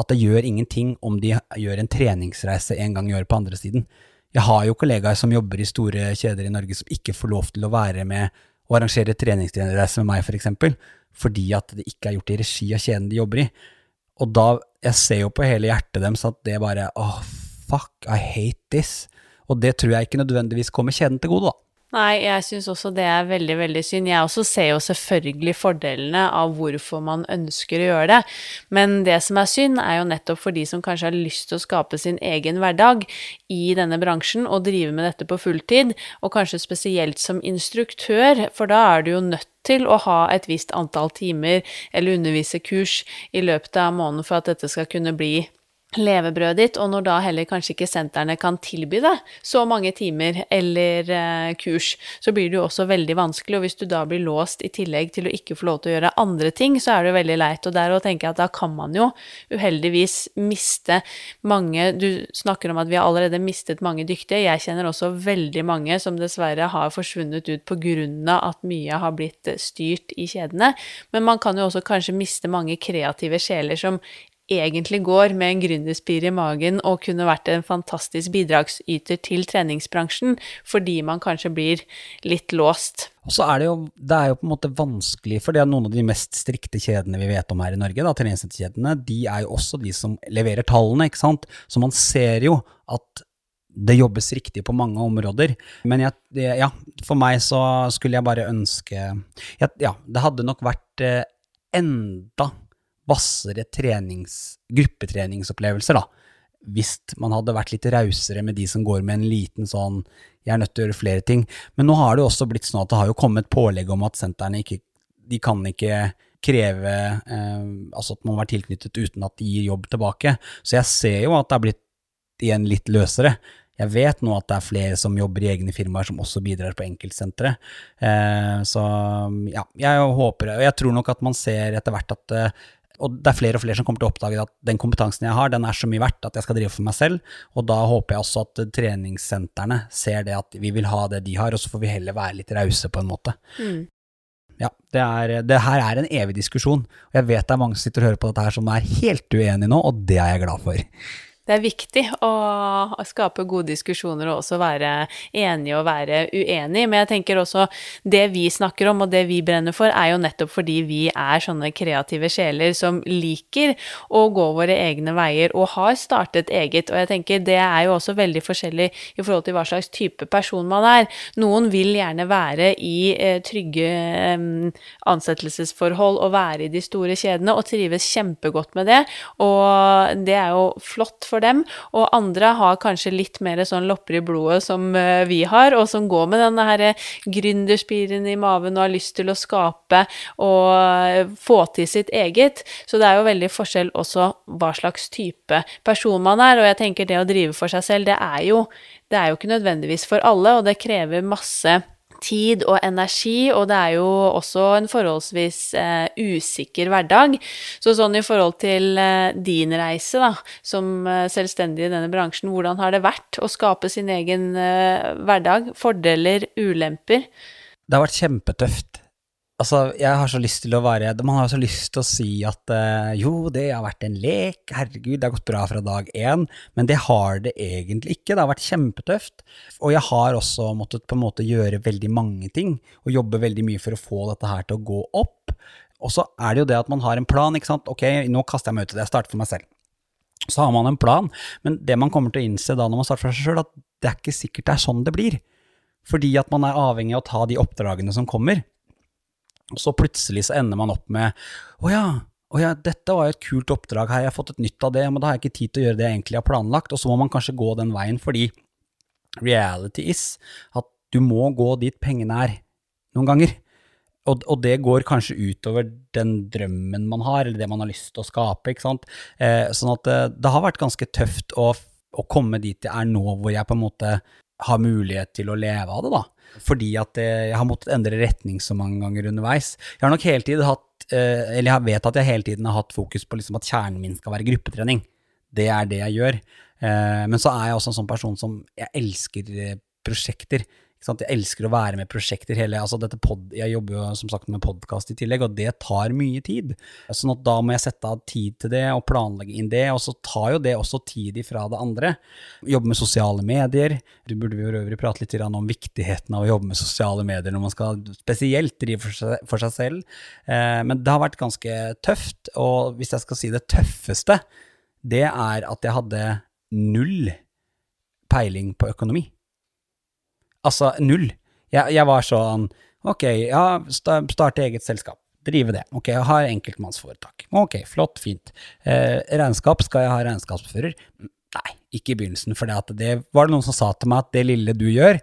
at det gjør ingenting om de gjør en treningsreise en gang i året på andre siden. Jeg har jo kollegaer som jobber i store kjeder i Norge som ikke får lov til å være med og arrangere treningsreise med meg, for eksempel, fordi at det ikke er gjort i regi av kjeden de jobber i. Og da Jeg ser jo på hele hjertet deres at det bare åh, oh, fuck, I hate this. Og det tror jeg ikke nødvendigvis kommer kjeden til gode, da. Nei, jeg syns også det er veldig, veldig synd. Jeg også ser jo selvfølgelig fordelene av hvorfor man ønsker å gjøre det, men det som er synd, er jo nettopp for de som kanskje har lyst til å skape sin egen hverdag i denne bransjen og drive med dette på fulltid, og kanskje spesielt som instruktør, for da er du jo nødt til å ha et visst antall timer eller undervise kurs i løpet av måneden for at dette skal kunne bli levebrødet ditt, og når da heller kanskje ikke sentrene kan tilby deg så mange timer eller eh, kurs, så blir det jo også veldig vanskelig, og hvis du da blir låst i tillegg til å ikke få lov til å gjøre andre ting, så er det jo veldig leit, og der å tenke at da kan man jo uheldigvis miste mange. Du snakker om at vi har allerede mistet mange dyktige, jeg kjenner også veldig mange som dessverre har forsvunnet ut på grunn av at mye har blitt styrt i kjedene, men man kan jo også kanskje miste mange kreative sjeler som egentlig går med en gründerspire i magen og kunne vært en fantastisk bidragsyter til treningsbransjen, fordi man kanskje blir litt låst. Og så er det jo, det er jo på en måte vanskelig, for det er noen av de mest strikte kjedene vi vet om her i Norge, da, treningskjedene, de er jo også de som leverer tallene, ikke sant. Så man ser jo at det jobbes riktig på mange områder. Men jeg, ja, for meg så skulle jeg bare ønske Ja, det hadde nok vært eh, enda hvassere gruppetreningsopplevelser, da. Hvis man hadde vært litt rausere med de som går med en liten sånn 'jeg er nødt til å gjøre flere ting'. Men nå har det jo også blitt sånn at det har jo kommet pålegg om at sentrene ikke de kan ikke kreve eh, altså at man var tilknyttet uten at de gir jobb tilbake. Så jeg ser jo at det er blitt igjen litt løsere. Jeg vet nå at det er flere som jobber i egne firmaer som også bidrar på enkeltsentre. Eh, så ja, jeg håper Og jeg tror nok at man ser etter hvert at eh, og det er flere og flere som kommer til å oppdage at den kompetansen jeg har, den er så mye verdt at jeg skal drive for meg selv. Og da håper jeg også at treningssentrene ser det at vi vil ha det de har, og så får vi heller være litt rause på en måte. Mm. Ja, det, er, det, her er en evig diskusjon. Og jeg vet det er mange som sitter og hører på dette her som er helt uenige nå, og det er jeg glad for det er viktig å, skape gode diskusjoner og også være enig og være uenig. Men jeg tenker også det vi snakker om og det vi brenner for, er jo nettopp fordi vi er sånne kreative sjeler som liker å gå våre egne veier og har startet eget. Og jeg tenker det er jo også veldig forskjellig i forhold til hva slags type person man er. Noen vil gjerne være i eh, trygge ansettelsesforhold og være i de store kjedene og trives kjempegodt med det. Og det er jo flott for dem, og andre har kanskje litt mer sånn lopper i blodet som eh, vi har, og som går med denne her gründerspiren i maven og har lyst til å skape og eh, få til sitt eget. Så det er jo veldig forskjell også hva slags type person man er, og jeg tenker det å drive for seg selv, det er jo, det er jo ikke nødvendigvis for alle, og det krever masse tid og energi, og det er jo også en forholdsvis eh, usikker hverdag. Så sånn i forhold til eh, din reise da, som eh, selvstendig i denne bransjen, hvordan har det vært å skape sin egen eh, hverdag? Fordeler, ulemper? Det har vært kjempetøft. Altså, jeg har så lyst til å være Man har så lyst til å si at uh, jo, det har vært en lek, herregud, det har gått bra fra dag én, men det har det egentlig ikke. Det har vært kjempetøft. Og jeg har også måttet på en måte gjøre veldig mange ting, og jobbe veldig mye for å få dette her til å gå opp. Og så er det jo det at man har en plan, ikke sant. Ok, nå kaster jeg meg ut i det, jeg starter for meg selv. Så har man en plan, men det man kommer til å innse da når man starter for seg sjøl, at det er ikke sikkert det er sånn det blir. Fordi at man er avhengig av å ta de oppdragene som kommer. Og så plutselig så ender man opp med å ja, å ja, dette var jo et kult oppdrag, her jeg har fått et nytt av det, men da har jeg ikke tid til å gjøre det jeg egentlig har planlagt, og så må man kanskje gå den veien, fordi reality is at du må gå dit pengene er, noen ganger. Og, og, det går kanskje utover den drømmen man har, eller det man har lyst til å skape, ikke sant. Eh, sånn at det, eh, det, har vært ganske tøft å, å komme dit jeg er nå, hvor jeg på en måte har mulighet til å leve av det, da. Fordi at jeg har måttet endre retning så mange ganger underveis. Jeg har nok hele tiden hatt, eh, eller jeg vet at jeg hele tiden har hatt fokus på liksom at kjernen min skal være gruppetrening. Det er det jeg gjør. Eh, men så er jeg også en sånn person som jeg elsker eh, prosjekter. Jeg elsker å være med prosjekter hele altså pod, Jeg jobber jo som sagt med podkast i tillegg, og det tar mye tid. Sånn at da må jeg sette av tid til det og planlegge inn det, og så tar jo det også tid ifra det andre. Jobbe med sosiale medier. Du burde jo øvrig prate litt om viktigheten av å jobbe med sosiale medier når man skal spesielt drive for seg, for seg selv. Eh, men det har vært ganske tøft, og hvis jeg skal si det tøffeste, det er at jeg hadde null peiling på økonomi. Altså null. Jeg, jeg var sånn Ok, ja, starte eget selskap. Drive det. Ok, jeg har enkeltmannsforetak. Ok, flott, fint. Eh, regnskap, skal jeg ha regnskapsfører? Nei, ikke i begynnelsen, for det var det noen som sa til meg at det lille du gjør,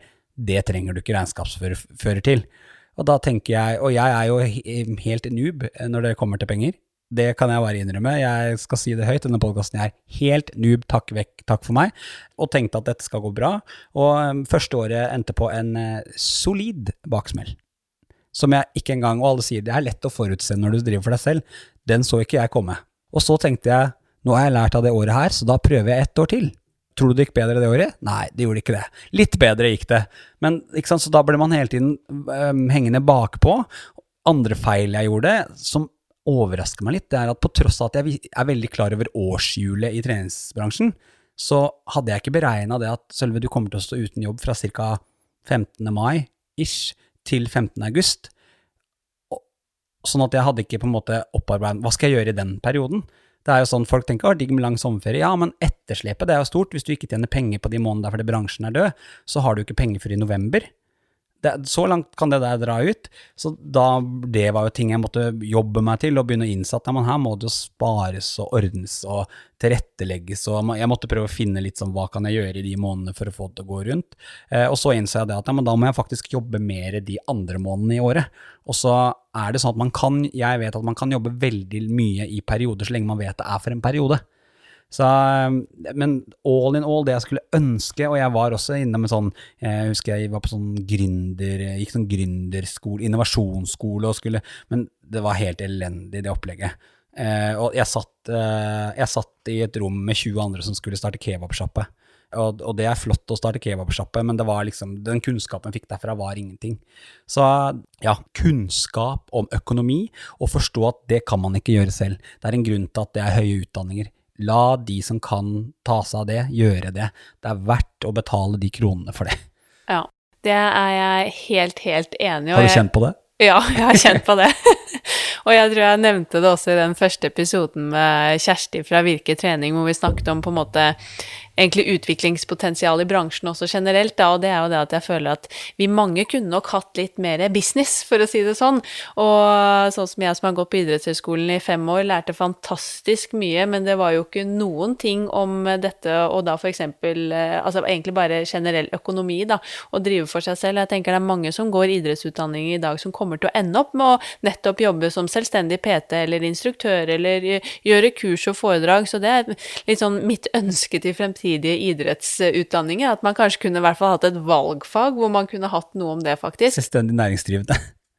det trenger du ikke regnskapsfører til. Og da tenker jeg, og jeg er jo helt noob når det kommer til penger, det kan jeg bare innrømme. Jeg skal si det høyt. Denne podkasten er helt noob, takk vekk, takk for meg. Og tenkte at dette skal gå bra. Og um, første året endte på en uh, solid baksmell. Som jeg ikke engang Og alle sier det er lett å forutse når du driver for deg selv. Den så ikke jeg komme. Og så tenkte jeg nå har jeg lært av det året her, så da prøver jeg ett år til. Tror du det gikk bedre det året? Nei, det gjorde ikke det. Litt bedre gikk det. Men ikke sant, så da ble man hele tiden um, hengende bakpå. Andre feil jeg gjorde, som overrasker meg litt, det er at på tross av at jeg er veldig klar over årshjulet i treningsbransjen, så hadde jeg ikke beregna det at Sølve, du kommer til å stå uten jobb fra ca. 15. mai ish til 15. august. Sånn at jeg hadde ikke på en måte opparbeidet Hva skal jeg gjøre i den perioden? Det er jo sånn Folk tenker digg med lang sommerferie. Ja, men etterslepet det er jo stort. Hvis du ikke tjener penger på de månedene fordi bransjen er død, så har du ikke penger før i november. Det, så langt kan det der dra ut. Så da, det var jo ting jeg måtte jobbe meg til og begynne å innse at ja, her må det jo spares og ordnes og tilrettelegges. og Jeg måtte prøve å finne litt sånn hva kan jeg gjøre i de månedene for å få det til å gå rundt. Eh, og så innså jeg det at ja, da må jeg faktisk jobbe mer de andre månedene i året. Og så er det sånn at man kan, jeg vet at man kan jobbe veldig mye i perioder så lenge man vet det er for en periode. Så, men all in all, det jeg skulle ønske, og jeg var også innom en sånn Jeg husker jeg var på sånn gründer, gikk sånn gründerskole, innovasjonsskole, og skulle Men det var helt elendig, det opplegget. Eh, og jeg satt, eh, jeg satt i et rom med 20 andre som skulle starte kebabsjappe. Og, og, det er flott å starte kebabsjappe, men det var liksom, den kunnskapen jeg fikk derfra, var ingenting. Så ja, kunnskap om økonomi, og forstå at det kan man ikke gjøre selv. Det er en grunn til at det er høye utdanninger. La de som kan ta seg av det, gjøre det. Det er verdt å betale de kronene for det. Ja, det er jeg helt, helt enig i. Har du kjent på det? Ja, jeg har kjent på det. og jeg tror jeg nevnte det også i den første episoden med Kjersti fra Virke trening, hvor vi snakket om på en måte egentlig utviklingspotensial i bransjen også generelt, da, og det er jo det at jeg føler at vi mange kunne nok hatt litt mer business, for å si det sånn. Og sånn som jeg som har gått på idrettshøyskolen i fem år, lærte fantastisk mye, men det var jo ikke noen ting om dette, og da eksempel eh, Altså egentlig bare generell økonomi, da, å drive for seg selv. Jeg tenker det er mange som går idrettsutdanning i dag som kommer til å ende opp med å nettopp jobbe som selvstendig PT eller instruktør eller gjøre kurs og foredrag, så det er litt sånn mitt ønske til fremtiden fremtidige idrettsutdanninger. At man kanskje kunne i hvert fall hatt et valgfag hvor man kunne hatt noe om det, faktisk. Selvstendig næringsdrivende.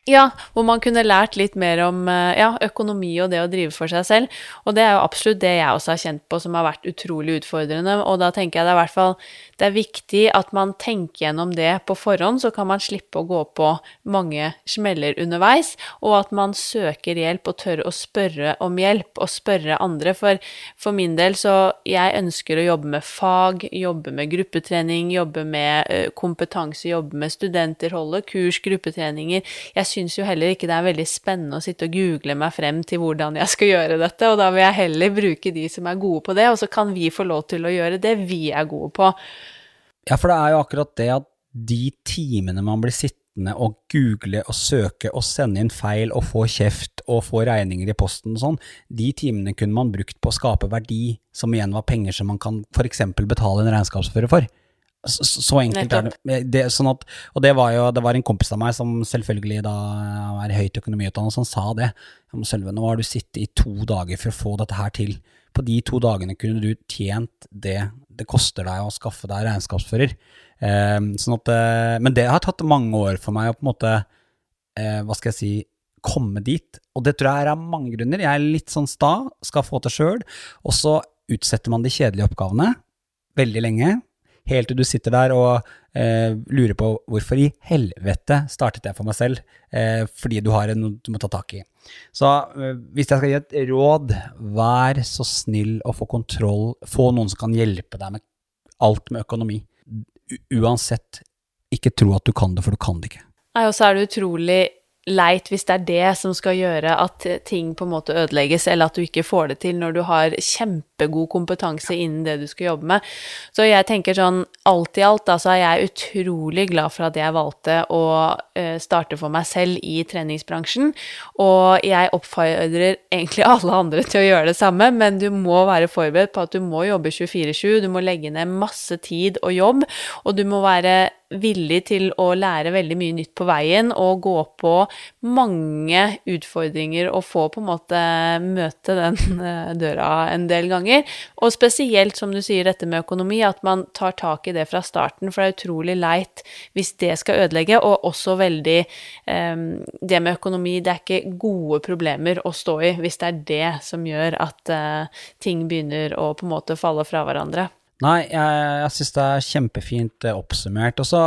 Ja, hvor man kunne lært litt mer om eh, ja, økonomi og det å drive for seg selv. Og det er jo absolutt det jeg også har kjent på som har vært utrolig utfordrende. Og da tenker jeg det er hvert fall det er viktig at man tenker gjennom det på forhånd, så kan man slippe å gå på mange smeller underveis, og at man søker hjelp og tør å spørre om hjelp, og spørre andre. For, for min del så jeg ønsker å jobbe med fag, jobbe med gruppetrening, jobbe med uh, kompetanse, jobbe med studenter, holde kurs, gruppetreninger. Jeg syns jo heller ikke det er veldig spennende å sitte og google meg frem til hvordan jeg skal gjøre dette, og da vil jeg heller bruke de som er gode på det, og så kan vi få lov til å gjøre det vi er gode på. Ja, for det er jo akkurat det at de timene man blir sittende og google og søke og sende inn feil og få kjeft og få regninger i posten og sånn, de timene kunne man brukt på å skape verdi, som igjen var penger som man kan f.eks. betale en regnskapsfører for. Så, så, enkelt er det. det sånn at, og det var jo det var en kompis av meg som selvfølgelig da er høyt økonomiutdannet, som sa det. Sølve, nå har du sittet i to dager for å få dette her til. På de to dagene kunne du tjent det det koster deg å skaffe deg regnskapsfører. Eh, sånn at, eh, men det har tatt mange år for meg å på en måte, eh, hva skal jeg si, komme dit. Og det tror jeg er av mange grunner. Jeg er litt sånn sta, skal få til sjøl. Og så utsetter man de kjedelige oppgavene veldig lenge. Helt til du sitter der og eh, lurer på hvorfor i helvete startet jeg for meg selv, eh, fordi du har noe du må ta tak i. Så eh, hvis jeg skal gi et råd, vær så snill å få kontroll, få noen som kan hjelpe deg med alt med økonomi. U uansett, ikke tro at du kan det, for du kan det ikke. Nei, og så er det utrolig leit hvis det er det som skal gjøre at ting på en måte ødelegges, eller at du ikke får det til når du har kjempegod kompetanse innen det du skal jobbe med. Så jeg tenker sånn alt i alt, da, så er jeg utrolig glad for at jeg valgte å uh, starte for meg selv i treningsbransjen. Og jeg oppfordrer egentlig alle andre til å gjøre det samme, men du må være forberedt på at du må jobbe 24-7, du må legge ned masse tid og jobb, og du må være villig til å lære veldig mye nytt på veien og gå på mange utfordringer og få på en måte møte den eh, døra en del ganger. Og spesielt, som du sier, dette med økonomi, at man tar tak i det fra starten, for det er utrolig leit hvis det skal ødelegge, og også veldig um, Det med økonomi, det er ikke gode problemer å stå i hvis det er det som gjør at uh, ting begynner å på en måte falle fra hverandre. Nei, jeg, jeg syns det er kjempefint eh, oppsummert. Og så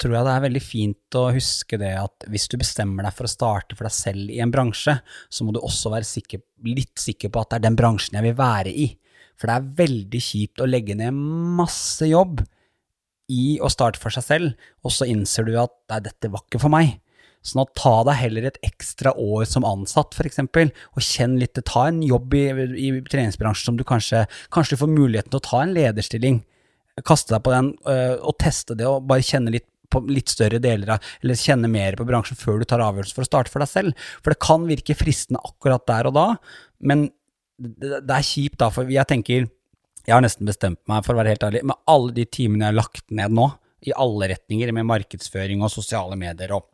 tror jeg det er veldig fint å huske det at hvis du bestemmer deg for å starte for deg selv i en bransje, så må du også være sikker, litt sikker på at det er den bransjen jeg vil være i. For det er veldig kjipt å legge ned masse jobb i å starte for seg selv, og så innser du at nei, dette var ikke for meg. Sånn at ta deg heller et ekstra år som ansatt, f.eks., og kjenn litt Ta en jobb i, i treningsbransjen som du kanskje, kanskje du får muligheten til å ta en lederstilling. Kaste deg på den øh, og teste det, og bare kjenne litt på litt større deler av, eller kjenne mer på bransjen før du tar avgjørelsen for å starte for deg selv. For det kan virke fristende akkurat der og da, men det, det er kjipt da, for jeg tenker Jeg har nesten bestemt meg, for å være helt ærlig, med alle de timene jeg har lagt ned nå, i alle retninger, med markedsføring og sosiale medier og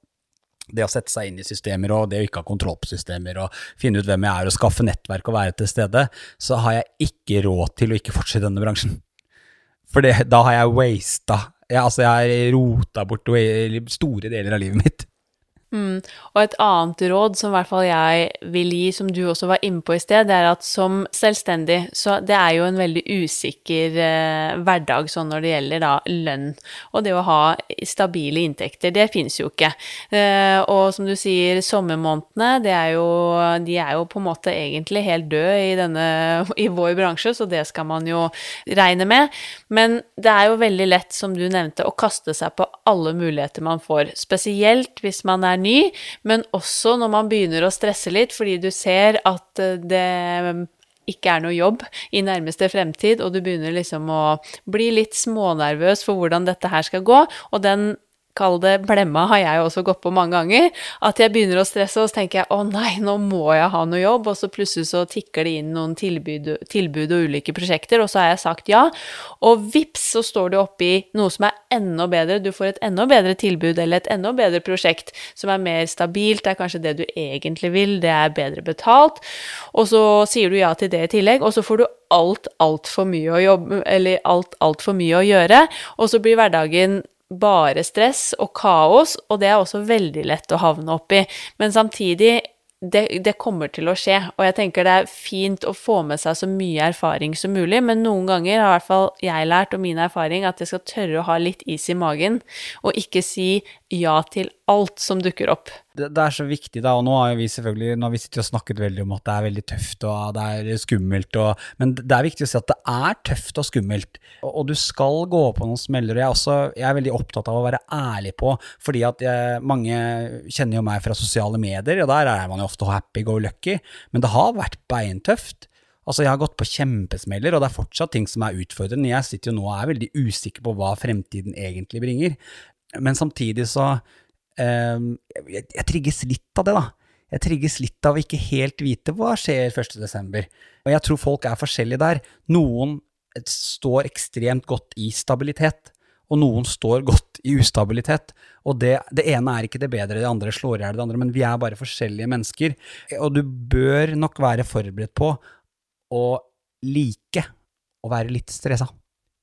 det å sette seg inn i systemer og det å ikke ha kontroll på systemer og finne ut hvem jeg er og skaffe nettverk og være til stede, så har jeg ikke råd til å ikke fortsette i denne bransjen. For det, da har jeg wasta jeg, Altså, jeg har rota bort store deler av livet mitt. Mm. Og et annet råd som i hvert fall jeg vil gi, som du også var inne på i sted, det er at som selvstendig, så det er jo en veldig usikker eh, hverdag sånn når det gjelder da lønn. Og det å ha stabile inntekter, det finnes jo ikke. Eh, og som du sier, sommermånedene, det er jo, de er jo på en måte egentlig helt døde i, denne, i vår bransje, så det skal man jo regne med. Men det er jo veldig lett, som du nevnte, å kaste seg på alle muligheter man får, spesielt hvis man er ny, men også når man begynner å stresse litt fordi du ser at eh, det ikke er noe jobb i nærmeste fremtid, og du begynner liksom å bli litt smånervøs for hvordan dette her skal gå, og den kall det blemma, har jeg også gått på mange ganger. At jeg begynner å stresse, og så tenker jeg å nei, nå må jeg ha noe jobb, og så plutselig så tikker det inn noen tilbud, tilbud og ulike prosjekter, og så har jeg sagt ja. Og vips, så står du oppi noe som er enda bedre. Du får et enda bedre tilbud eller et enda bedre prosjekt som er mer stabilt, det er kanskje det du egentlig vil, det er bedre betalt, og så sier du ja til det i tillegg, og så får du alt altfor mye å jobbe Eller alt altfor mye å gjøre, og så blir hverdagen bare stress og kaos, og det er også veldig lett å havne oppi. Men samtidig, det, det, kommer til å skje, og jeg tenker det er fint å få med seg så mye erfaring som mulig, men noen ganger har i hvert fall jeg lært, og min erfaring, at jeg skal tørre å ha litt is i magen, og ikke si ja til alt som dukker opp. Det, det, er så viktig, da, og nå har vi selvfølgelig nå har vi sittet og snakket veldig om at det er veldig tøft og det er skummelt, og, men det er viktig å si at det er tøft og skummelt, og, og du skal gå på noen smeller. og jeg er, også, jeg er veldig opptatt av å være ærlig på, fordi at jeg, mange kjenner jo meg fra sosiale medier, og der er man jo ofte happy go lucky, men det har vært beintøft. Altså, jeg har gått på kjempesmeller, og det er fortsatt ting som er utfordrende. Jeg sitter jo nå og er veldig usikker på hva fremtiden egentlig bringer. Men samtidig så eh, jeg, jeg trigges litt av det, da. Jeg trigges litt av å ikke helt vite hva skjer 1.12. Og jeg tror folk er forskjellige der. Noen står ekstremt godt i stabilitet, og noen står godt i ustabilitet. Og det, det ene er ikke det bedre, det andre slår i hjel det andre, men vi er bare forskjellige mennesker. Og du bør nok være forberedt på å like å være litt stressa.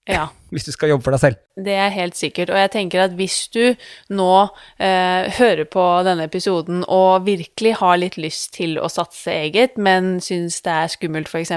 Ja. Hvis du skal jobbe for deg selv. Det er helt sikkert. Og jeg tenker at hvis du nå eh, hører på denne episoden og virkelig har litt lyst til å satse eget, men syns det er skummelt, f.eks.,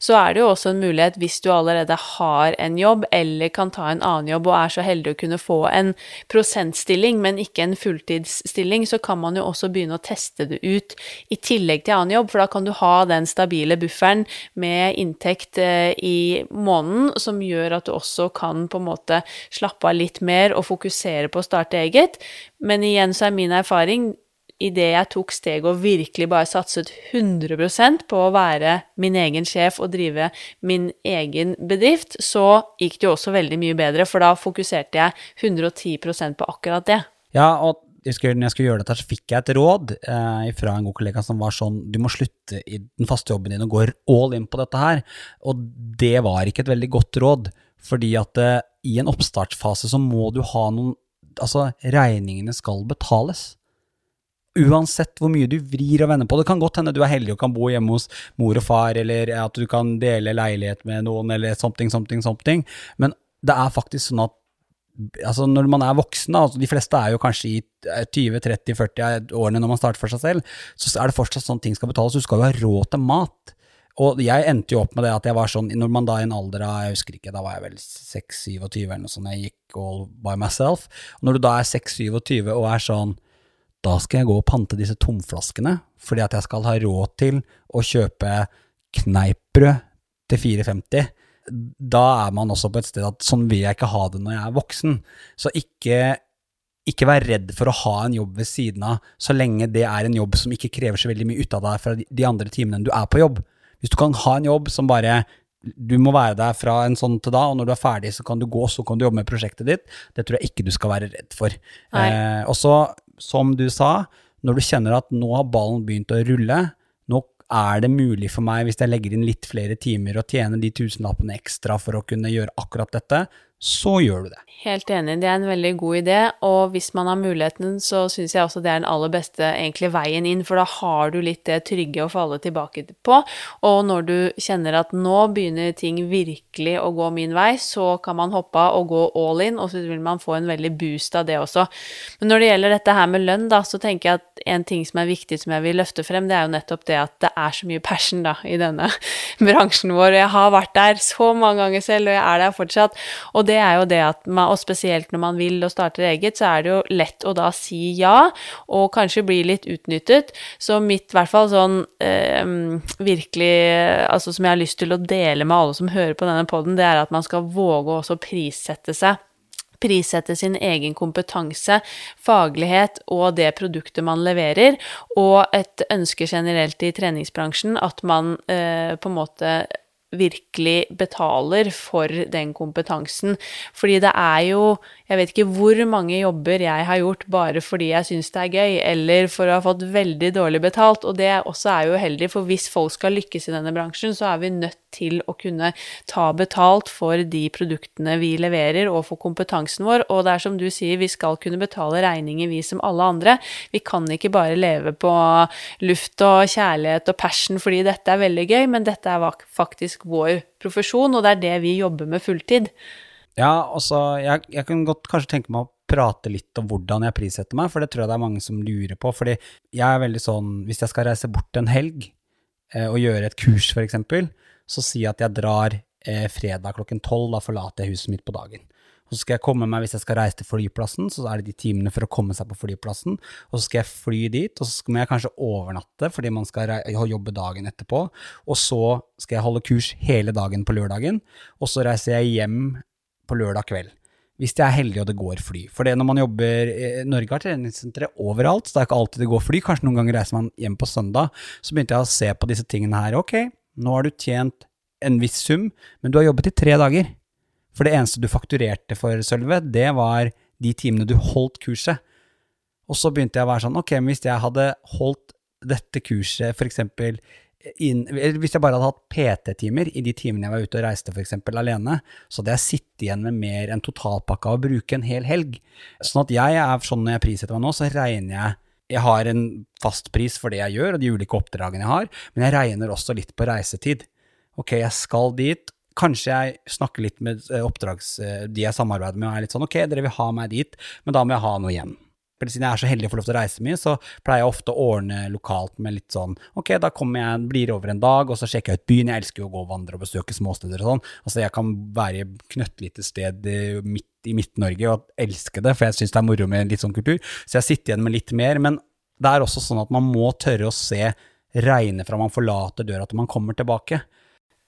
så er det jo også en mulighet hvis du allerede har en jobb eller kan ta en annen jobb og er så heldig å kunne få en prosentstilling, men ikke en fulltidsstilling, så kan man jo også begynne å teste det ut i tillegg til annen jobb, for da kan du ha den stabile bufferen med inntekt eh, i måneden som gjør at du også kan på en måte slappe av litt mer og fokusere på å starte eget. Men igjen så er min erfaring idet jeg tok steget og virkelig bare satset 100% på å være min egen sjef og drive min egen bedrift, så gikk det jo også veldig mye bedre, for da fokuserte jeg 110% på akkurat det. Ja, og jeg husker, når jeg skulle gjøre dette, så fikk jeg et råd eh, fra en god kollega som var sånn Du må slutte i den faste jobben din og gå all in på dette her. Og det var ikke et veldig godt råd, fordi at eh, i en oppstartsfase så må du ha noen Altså, regningene skal betales. Uansett hvor mye du vrir og vender på. Det kan godt hende du er heldig og kan bo hjemme hos mor og far, eller at du kan dele leilighet med noen, eller something, something, something. Men det er faktisk sånn at altså når man er voksen, altså de fleste er jo kanskje i 20-30-40 årene når man starter for seg selv, så er det fortsatt sånn ting skal betales. Du skal jo ha råd til mat. Og jeg endte jo opp med det at jeg var sånn, når man da i en alder av, jeg husker ikke, da var jeg vel 6-27 eller noe sånt, jeg gikk all by myself. Og når du da er 6-27 og er sånn, da skal jeg gå og pante disse tomflaskene, fordi at jeg skal ha råd til å kjøpe kneippbrød til 4,50. Da er man også på et sted at sånn vil jeg ikke ha det når jeg er voksen. Så ikke, ikke vær redd for å ha en jobb ved siden av, så lenge det er en jobb som ikke krever så veldig mye ut av deg fra de andre timene du er på jobb. Hvis du kan ha en jobb som bare du må være der fra en sånn til da, og når du er ferdig, så kan du gå, så kan du jobbe med prosjektet ditt. Det tror jeg ikke du skal være redd for. Eh, og så, som du sa, når du kjenner at nå har ballen begynt å rulle, nå er det mulig for meg, hvis jeg legger inn litt flere timer og tjener de tusenlappene ekstra for å kunne gjøre akkurat dette, så gjør du det. Helt enig, det er en veldig god idé, og hvis man har muligheten, så syns jeg også det er den aller beste egentlig veien inn, for da har du litt det trygge å falle tilbake på, og når du kjenner at nå begynner ting virkelig å gå min vei, så kan man hoppe av og gå all in, og så vil man få en veldig boost av det også. Men når det gjelder dette her med lønn, da, så tenker jeg at en ting som er viktig som jeg vil løfte frem, det er jo nettopp det at det er så mye passion da, i denne bransjen vår, jeg har vært der så mange ganger selv, og jeg er der fortsatt, og det er jo det at man og spesielt når man vil og starter eget, så er det jo lett å da si ja, og kanskje bli litt utnyttet. Så mitt, i hvert fall sånn eh, virkelig Altså som jeg har lyst til å dele med alle som hører på denne poden, det er at man skal våge å også prissette seg prissette sin egen kompetanse, faglighet og det produktet man leverer, og et ønske generelt i treningsbransjen at man eh, på en måte virkelig betaler for den kompetansen. Fordi det er jo Jeg vet ikke hvor mange jobber jeg har gjort bare fordi jeg syns det er gøy, eller for å ha fått veldig dårlig betalt. Og det også er jo uheldig, for hvis folk skal lykkes i denne bransjen, så er vi nødt til å kunne ta betalt for de produktene vi leverer, og for kompetansen vår. Og det er som du sier, vi skal kunne betale regninger, vi som alle andre. Vi kan ikke bare leve på luft og kjærlighet og passion fordi dette er veldig gøy, men dette er faktisk vår profesjon, og det er det vi jobber med fulltid. Ja, altså, jeg, jeg kan godt kanskje tenke meg å prate litt om hvordan jeg prissetter meg, for det tror jeg det er mange som lurer på. Fordi jeg er veldig sånn, hvis jeg skal reise bort en helg eh, og gjøre et kurs, f.eks., så jeg at jeg drar eh, fredag klokken tolv, da forlater jeg huset mitt på dagen. Og så skal jeg komme meg, hvis jeg skal reise til flyplassen, så er det de timene for å komme seg på flyplassen. Og så skal jeg fly dit, og så skal jeg kanskje overnatte fordi man skal jobbe dagen etterpå. Og så skal jeg holde kurs hele dagen på lørdagen, og så reiser jeg hjem på lørdag kveld. Hvis jeg er heldig og det går fly. For det når man jobber Norge har treningssentre overalt, så det er ikke alltid det går fly. Kanskje noen ganger reiser man hjem på søndag. Så begynte jeg å se på disse tingene her. Ok, nå har du tjent en viss sum, men du har jobbet i tre dager. For det eneste du fakturerte for, Sølve, det var de timene du holdt kurset. Og så begynte jeg å være sånn, ok, men hvis jeg hadde holdt dette kurset for eksempel inn, hvis jeg bare hadde hatt PT-timer i de timene jeg var ute og reiste f.eks. alene, så hadde jeg sittet igjen med mer enn totalpakka å bruke en hel helg. Sånn at jeg er sånn når jeg prissetter meg nå, så regner jeg Jeg har en fast pris for det jeg gjør, og de ulike oppdragene jeg har, men jeg regner også litt på reisetid. Ok, jeg skal dit, Kanskje jeg snakker litt med eh, oppdrags... Eh, de jeg samarbeider med, og er litt sånn ok, dere vil ha meg dit, men da må jeg ha noe igjen. Siden jeg er så heldig å få lov til å reise mye, så pleier jeg ofte å ordne lokalt med litt sånn ok, da kommer jeg, blir over en dag, og så sjekker jeg ut byen. Jeg elsker jo å gå og vandre og besøke småsteder og sånn. Altså jeg kan være i knøttlite sted midt i Midt-Norge og elsker det, for jeg syns det er moro med litt sånn kultur. Så jeg sitter igjen med litt mer. Men det er også sånn at man må tørre å se regne fra man forlater døra til man kommer tilbake.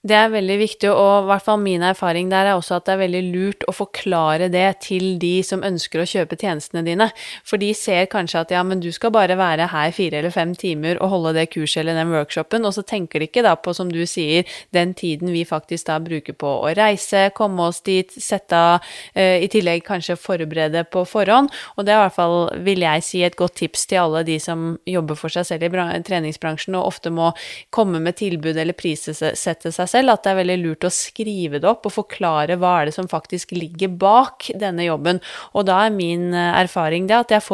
Det er veldig viktig, og i hvert fall min erfaring der er også at det er veldig lurt å forklare det til de som ønsker å kjøpe tjenestene dine. For de ser kanskje at ja, men du skal bare være her fire eller fem timer og holde det kurset eller den workshopen, og så tenker de ikke da på, som du sier, den tiden vi faktisk da bruker på å reise, komme oss dit, sette av, uh, i tillegg kanskje forberede på forhånd. Og det er i hvert fall, vil jeg si, et godt tips til alle de som jobber for seg selv i treningsbransjen og ofte må komme med tilbud eller prissette seg selv, at det er veldig lurt å skrive det opp og forklare hva er det som faktisk ligger bak denne jobben. Og da er min eh, erfaring det at jeg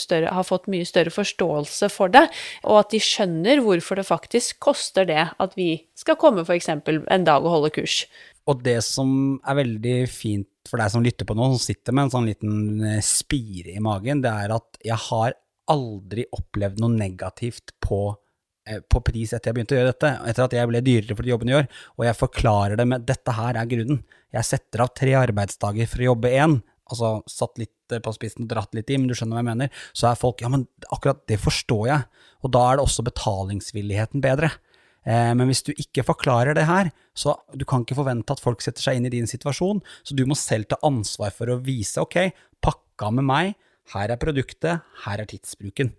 større, har fått mye større forståelse for det, og at de skjønner hvorfor det faktisk koster det at vi skal komme f.eks. en dag og holde kurs. Og det som er veldig fint for deg som lytter på nå, som sitter med en sånn liten eh, spire i magen, det er at jeg har aldri opplevd noe negativt på på pris etter jeg begynte å gjøre dette, etter at jeg ble dyrere for jobben jeg gjør, og jeg forklarer det med dette her er grunnen. Jeg setter av tre arbeidsdager for å jobbe én, altså satt litt eh, på spissen og dratt litt i, men du skjønner hva jeg mener, så er folk ja, men akkurat det forstår jeg, og da er det også betalingsvilligheten bedre. Eh, men hvis du ikke forklarer det her, så du kan ikke forvente at folk setter seg inn i din situasjon, så du må selv ta ansvar for å vise ok, pakka med meg, her er produktet, her er tidsbruken.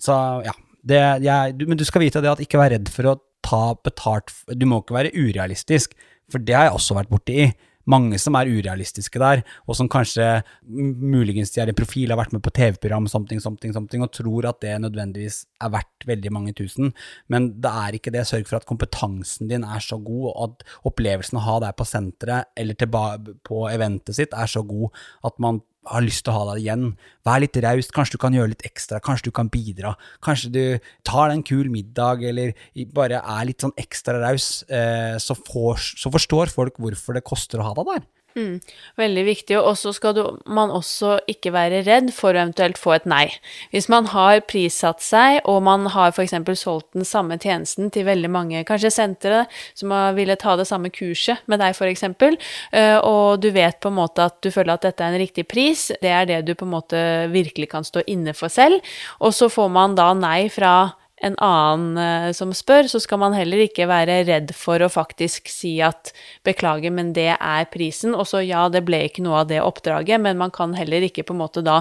Så ja, det, jeg, du, men du skal vite det at ikke vær redd for å ta betalt Du må ikke være urealistisk, for det har jeg også vært borti mange som er urealistiske der, og som kanskje muligens de er i profil, har vært med på TV-program, something, something, something, og tror at det nødvendigvis er verdt veldig mange tusen. Men det er ikke det. Sørg for at kompetansen din er så god, og at opplevelsen å ha deg på senteret eller på eventet sitt er så god at man har lyst til å ha deg igjen. Vær litt raus, kanskje du kan gjøre litt ekstra, kanskje du kan bidra. Kanskje du tar deg en kul middag, eller bare er litt sånn ekstra raus, eh, så, så forstår folk hvorfor det koster å ha deg der. Mm, veldig viktig. Og så skal du, man også ikke være redd for å eventuelt få et nei. Hvis man har prissatt seg, og man har f.eks. solgt den samme tjenesten til veldig mange, kanskje sentre som har ville ta det samme kurset med deg, f.eks., eh, og du vet på en måte at du føler at dette er en riktig pris, det er det du på en måte virkelig kan stå inne for selv, og så får man da nei fra en annen uh, som spør, så skal man heller ikke være redd for å faktisk si at beklager, men det er prisen. Og så ja, det ble ikke noe av det oppdraget, men man kan heller ikke på en måte da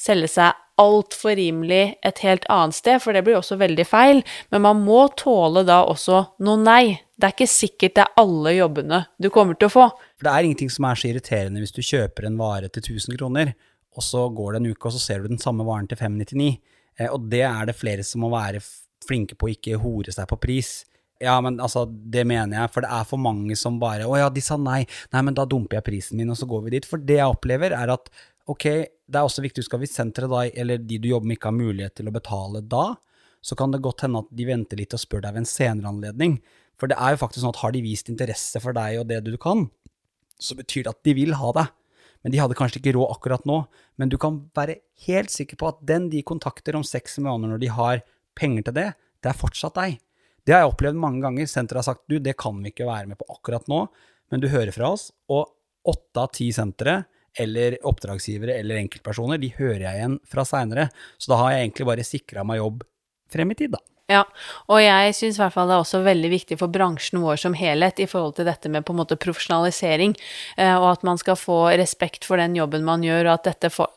selge seg altfor rimelig et helt annet sted, for det blir også veldig feil. Men man må tåle da også noe nei. Det er ikke sikkert det er alle jobbene du kommer til å få. For det er ingenting som er så irriterende hvis du kjøper en vare til 1000 kroner, og så går det en uke, og så ser du den samme varen til 599. Eh, og det er det flere som må være flinke på å ikke hore seg på pris. Ja, men altså, det mener jeg, for det er for mange som bare Å ja, de sa nei. Nei, men da dumper jeg prisen min, og så går vi dit. For det jeg opplever, er at ok, det er også viktig, skal vi senteret da, eller de du jobber med, ikke har mulighet til å betale da, så kan det godt hende at de venter litt og spør deg ved en senere anledning. For det er jo faktisk sånn at har de vist interesse for deg og det du kan, så betyr det at de vil ha deg men de hadde kanskje ikke råd akkurat nå. Men du kan være helt sikker på at den de kontakter om seks måneder når de har penger til det, det er fortsatt deg. Det har jeg opplevd mange ganger. Senteret har sagt du, det kan vi ikke være med på akkurat nå, men du hører fra oss. Og åtte av ti sentre, eller oppdragsgivere eller enkeltpersoner, de hører jeg igjen fra seinere. Så da har jeg egentlig bare sikra meg jobb frem i tid, da. Ja, og jeg syns i hvert fall det er også veldig viktig for bransjen vår som helhet i forhold til dette med på en måte profesjonalisering, eh, og at man skal få respekt for den jobben man gjør, og at dette får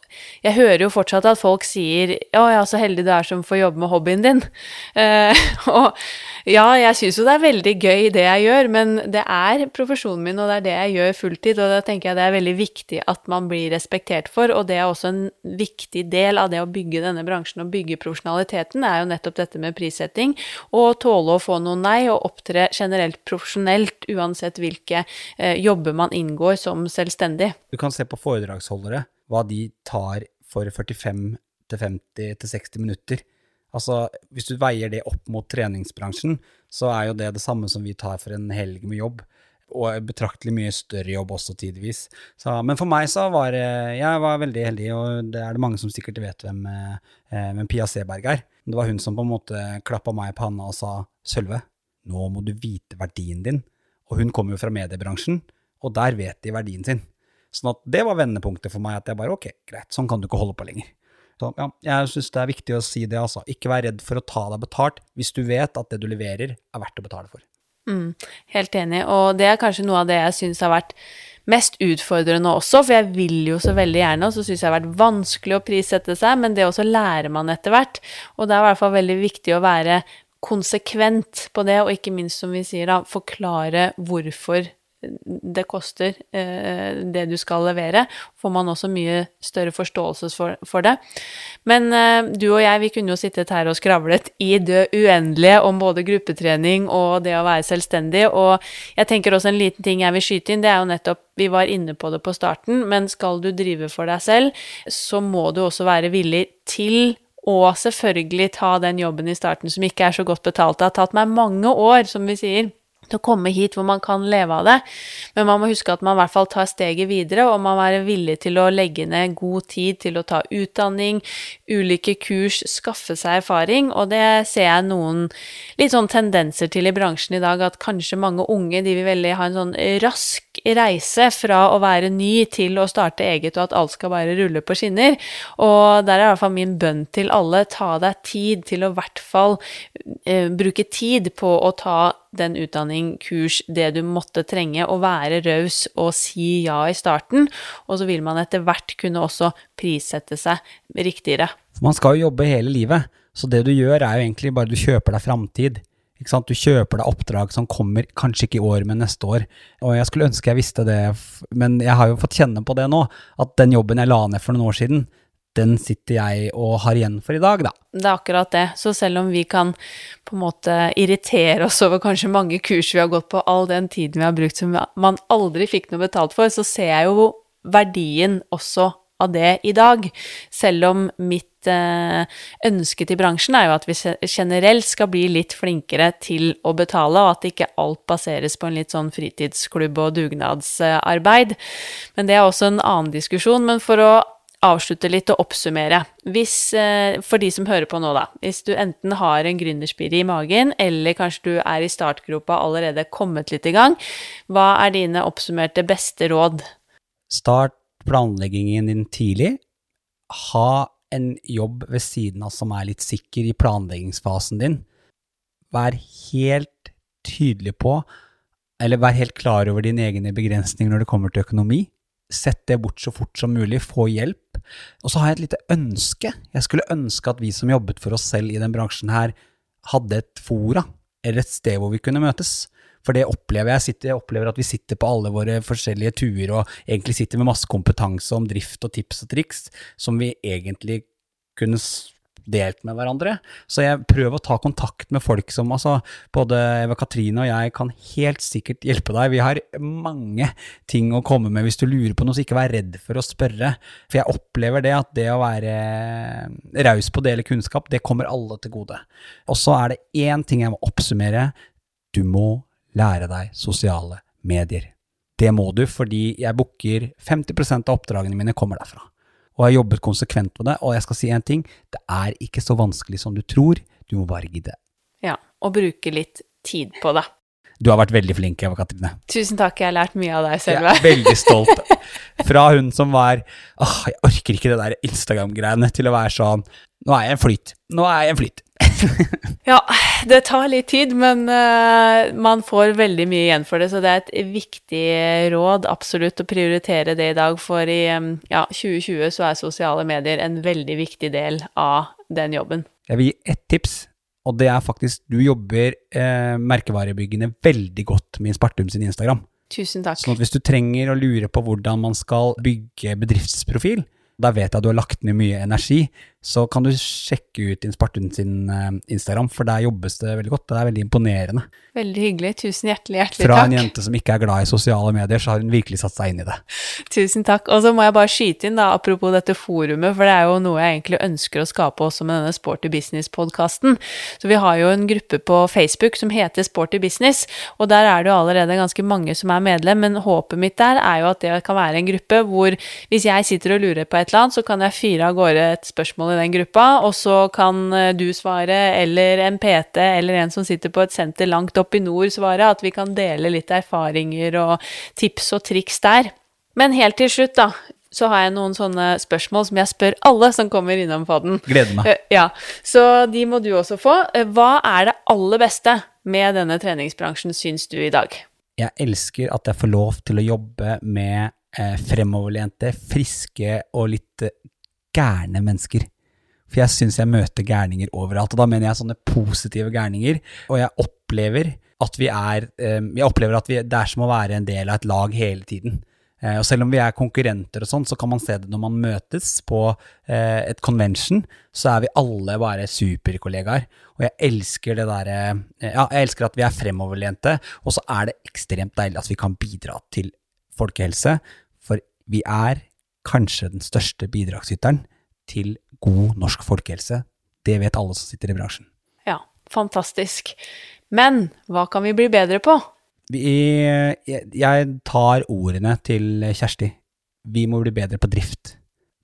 Jeg hører jo fortsatt at folk sier 'Å ja, så heldig du er som får jobbe med hobbyen din'. Uh, og ja, jeg syns jo det er veldig gøy det jeg gjør, men det er profesjonen min, og det er det jeg gjør fulltid, og da tenker jeg det er veldig viktig at man blir respektert for, og det er også en viktig del av det å bygge denne bransjen og bygge profesjonaliteten, er jo nettopp dette med prissetting og tåle å få noe nei, og opptre generelt profesjonelt uansett hvilke eh, jobber man inngår som selvstendig. Du kan se på foredragsholdere, hva de tar for 45 til 50 til 60 minutter. Altså, hvis du veier det opp mot treningsbransjen, så er jo det det samme som vi tar for en helg med jobb og betraktelig mye større jobb også tidvis. Så, men for meg så var jeg var veldig heldig, og det er det mange som sikkert vet hvem, eh, hvem Pia Seberg er. Det var hun som på en måte klappa meg på handa og sa Sølve, nå må du vite verdien din. Og hun kommer jo fra mediebransjen, og der vet de verdien sin. Sånn at det var vendepunktet for meg, at jeg bare ok, greit, sånn kan du ikke holde på lenger. Så ja, jeg syns det er viktig å si det, altså. Ikke vær redd for å ta deg betalt hvis du vet at det du leverer, er verdt å betale for. Mm, helt enig, og det er kanskje noe av det jeg syns har vært mest utfordrende også, for jeg vil jo så veldig gjerne, og så syns jeg det har vært vanskelig å prissette seg, men det også lærer man etter hvert. Og det er i hvert fall veldig viktig å være konsekvent på det, og ikke minst, som vi sier, da, forklare hvorfor det koster eh, det du skal levere, får man også mye større forståelse for, for det. Men eh, du og jeg, vi kunne jo sittet her og skravlet i det uendelige om både gruppetrening og det å være selvstendig, og jeg tenker også en liten ting jeg vil skyte inn, det er jo nettopp vi var inne på det på starten, men skal du drive for deg selv, så må du også være villig til og selvfølgelig ta den jobben i starten som ikke er så godt betalt. Det har tatt meg mange år, som vi sier, til å komme hit hvor man kan leve av det. Men man må huske at man i hvert fall tar steget videre, og man må være villig til å legge ned god tid til å ta utdanning, ulike kurs, skaffe seg erfaring, og det ser jeg noen litt sånn tendenser til i bransjen i dag, at kanskje mange unge de vil veldig ha en sånn rask reise fra å være ny til å starte eget, og at alt skal bare rulle på skinner. Og der er i hvert fall min bønn til alle, ta deg tid til å i hvert fall eh, bruke tid på å ta den utdanning, kurs, det du måtte trenge, og være raus og si ja i starten. Og så vil man etter hvert kunne også prissette seg riktigere. Man skal jo jobbe hele livet, så det du gjør er jo egentlig bare du kjøper deg framtid. Du kjøper deg oppdrag som kommer kanskje ikke i år, men neste år. Og jeg skulle ønske jeg visste det, men jeg har jo fått kjenne på det nå. At den jobben jeg la ned for noen år siden, den sitter jeg og har igjen for i dag, da. Det er akkurat det. Så selv om vi kan på en måte irritere oss over kanskje mange kurs vi har gått på, all den tiden vi har brukt som man aldri fikk noe betalt for, så ser jeg jo verdien også av det i dag. Selv om mitt eh, ønske til bransjen er jo at vi generelt skal bli litt flinkere til å betale, og at ikke alt baseres på en litt sånn fritidsklubb og dugnadsarbeid. Men det er også en annen diskusjon. Men for å avslutte litt og oppsummere. Hvis, eh, for de som hører på nå, da. Hvis du enten har en gründerspire i magen, eller kanskje du er i startgropa allerede kommet litt i gang, hva er dine oppsummerte beste råd? Start planleggingen din tidlig. Ha en jobb ved siden av som er litt sikker i planleggingsfasen din. Vær helt tydelig på, eller vær helt klar over dine egne begrensninger når det kommer til økonomi. Sett det bort så fort som mulig, få hjelp. Og så har jeg et lite ønske. Jeg skulle ønske at vi som jobbet for oss selv i den bransjen her, hadde et fora, eller et sted hvor vi kunne møtes. For det opplever jeg. Sitter, jeg opplever at vi sitter på alle våre forskjellige tuer og egentlig sitter med masse kompetanse om drift og tips og triks som vi egentlig kunne delt med hverandre. Så jeg prøver å ta kontakt med folk som altså Både Eva Katrine og jeg kan helt sikkert hjelpe deg. Vi har mange ting å komme med hvis du lurer på noe, så ikke vær redd for å spørre. For jeg opplever det at det å være raus på å dele kunnskap, det kommer alle til gode. Og så er det én ting jeg må oppsummere. Du må lære deg sosiale medier. Det må du, fordi jeg booker 50% av oppdragene mine kommer derfra. Og har jobbet konsekvent med det, og jeg skal si en ting, det er ikke så vanskelig som du tror, du må bare gidde. Ja, og bruke litt tid på det. Du har vært veldig flink, Eva Katrine. Tusen takk, jeg har lært mye av deg, Sølve. Jeg er veldig stolt. Fra hun som var åh, jeg orker ikke det der Instagram-greiene, til å være sånn nå er jeg en flyt. Nå er jeg en flyt. ja, det tar litt tid, men uh, man får veldig mye igjen for det, så det er et viktig råd absolutt å prioritere det i dag, for i um, ja, 2020 så er sosiale medier en veldig viktig del av den jobben. Jeg vil gi ett tips, og det er faktisk du jobber eh, merkevarebyggende veldig godt med Spartum sin Instagram. Tusen takk. Sånn at hvis du trenger å lure på hvordan man skal bygge bedriftsprofil, da vet jeg at du har lagt ned mye energi, så kan du sjekke ut Inspartun sin eh, Instagram, for der jobbes det veldig godt. Det er veldig imponerende. Veldig hyggelig. Tusen hjertelig, hjertelig Fra takk. Fra en jente som ikke er glad i sosiale medier, så har hun virkelig satt seg inn i det. Tusen takk. Og så må jeg bare skyte inn, da, apropos dette forumet, for det er jo noe jeg egentlig ønsker å skape også med denne Sporty Business-podkasten. Så vi har jo en gruppe på Facebook som heter Sporty Business, og der er det jo allerede ganske mange som er medlem, men håpet mitt der er jo at det kan være en gruppe hvor hvis jeg sitter og lurer på et eller annet, så kan jeg fyre av gårde et spørsmål i den gruppa, og så kan eh, du svare, eller en PT eller en som sitter på et senter langt opp i nord svare, at vi kan dele litt erfaringer og tips og triks der. Men helt til slutt, da, så har jeg noen sånne spørsmål som jeg spør alle som kommer innom podden. Gleder meg. Eh, ja, Så de må du også få. Eh, hva er det aller beste med denne treningsbransjen, syns du i dag? Jeg elsker at jeg får lov til å jobbe med eh, fremoverlente, friske og litt gærne mennesker. For jeg syns jeg møter gærninger overalt. Og da mener jeg sånne positive gærninger. Og jeg opplever at vi er eh, Jeg opplever at vi, det er som å være en del av et lag hele tiden. Eh, og selv om vi er konkurrenter og sånn, så kan man se det når man møtes på eh, et convention, så er vi alle bare superkollegaer. Og jeg elsker det derre Ja, jeg elsker at vi er fremoverlente, og så er det ekstremt deilig at vi kan bidra til folkehelse. Vi er kanskje den største bidragsyteren til god norsk folkehelse. Det vet alle som sitter i bransjen. Ja, fantastisk. Men hva kan vi bli bedre på? Vi, jeg tar ordene til Kjersti. Vi må bli bedre på drift.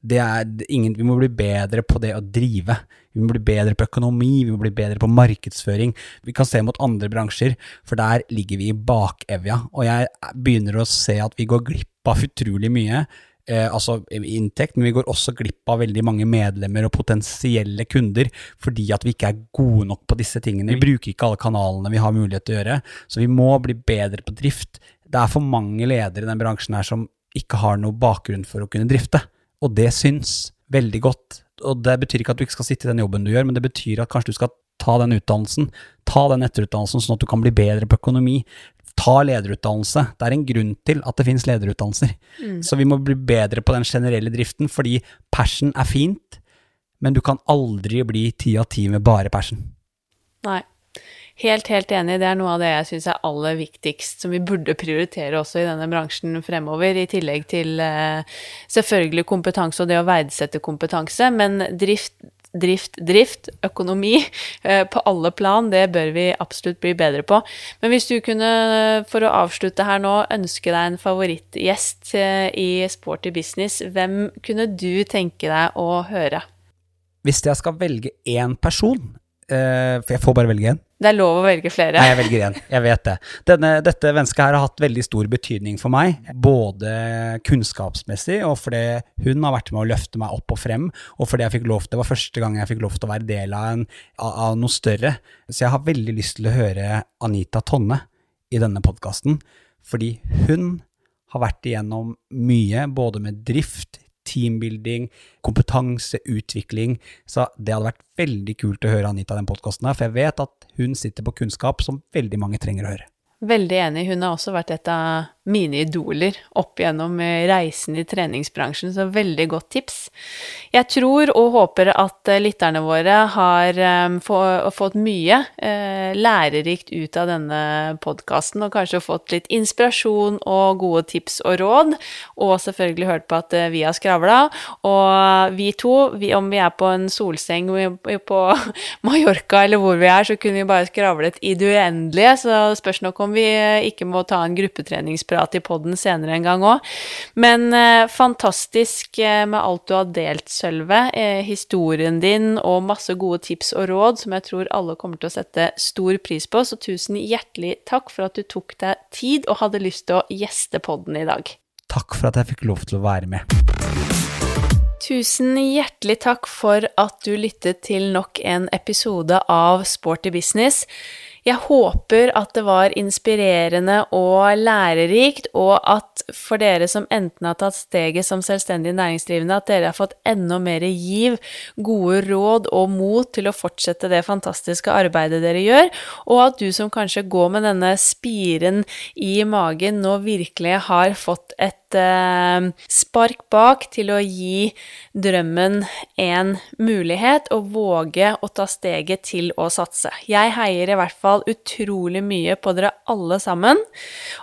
Ingen, vi må bli bedre på det å drive. Vi må bli bedre på økonomi, vi må bli bedre på markedsføring. Vi kan se mot andre bransjer, for der ligger vi i bakevja. Og jeg begynner å se at vi går glipp av utrolig mye eh, altså inntekt, men vi går også glipp av veldig mange medlemmer og potensielle kunder fordi at vi ikke er gode nok på disse tingene. Vi bruker ikke alle kanalene vi har mulighet til å gjøre, så vi må bli bedre på drift. Det er for mange ledere i den bransjen her som ikke har noe bakgrunn for å kunne drifte, og det syns veldig godt. Og det betyr ikke at du ikke skal sitte i den jobben du gjør, men det betyr at kanskje du skal ta den utdannelsen. Ta den etterutdannelsen sånn at du kan bli bedre på økonomi. Ta lederutdannelse. Det er en grunn til at det finnes lederutdannelser. Så vi må bli bedre på den generelle driften, fordi passion er fint, men du kan aldri bli ti av ti med bare passion. Nei. Helt, helt enig. Det er noe av det jeg syns er aller viktigst, som vi burde prioritere også i denne bransjen fremover, i tillegg til eh, selvfølgelig kompetanse og det å verdsette kompetanse, men drift, drift, drift, økonomi eh, på alle plan, det bør vi absolutt bli bedre på. Men hvis du kunne, for å avslutte her nå, ønske deg en favorittgjest eh, i Sporty business, hvem kunne du tenke deg å høre? Hvis jeg skal velge én person, eh, for jeg får bare velge én Det er lov å velge flere. Nei, jeg velger én. Jeg vet det. Denne, dette mennesket her har hatt veldig stor betydning for meg, både kunnskapsmessig og fordi hun har vært med å løfte meg opp og frem, og fordi jeg fikk lov Det var første gang jeg fikk lov til å være del av, en, av, av noe større. Så jeg har veldig lyst til å høre Anita Tonne i denne podkasten, fordi hun har vært igjennom mye, både med drift, teambuilding, kompetanseutvikling. Så det hadde vært veldig kult å høre Anita den podkasten her, for jeg vet at hun sitter på kunnskap som veldig mange trenger å høre. Veldig enig. Hun har også vært et av mine idoler opp gjennom reisen i treningsbransjen, så veldig godt tips. Jeg tror og håper at lytterne våre har um, fått mye lærerikt ut av denne podkasten, og kanskje fått litt inspirasjon og gode tips og råd, og selvfølgelig hørt på at vi har skravla. Og vi to, om vi er på en solseng på Mallorca eller hvor vi er, så kunne vi bare skravlet i det uendelige, så spørs nok om vi ikke må ta en gruppetreningsprat i poden senere en gang òg. Men eh, fantastisk eh, med alt du har delt, Sølve. Eh, historien din og masse gode tips og råd som jeg tror alle kommer til å sette stor pris på. Så tusen hjertelig takk for at du tok deg tid og hadde lyst til å gjeste poden i dag. Takk for at jeg fikk lov til å være med. Tusen hjertelig takk for at du lyttet til nok en episode av Sporty business. Jeg håper at det var inspirerende og lærerikt, og at for dere som enten har tatt steget som selvstendig næringsdrivende, at dere har fått enda mer giv, gode råd og mot til å fortsette det fantastiske arbeidet dere gjør, og at du som kanskje går med denne spiren i magen, nå virkelig har fått et eh, spark bak til å gi drømmen en mulighet, og våge å ta steget til å satse. Jeg heier i hvert fall utrolig mye på dere alle sammen,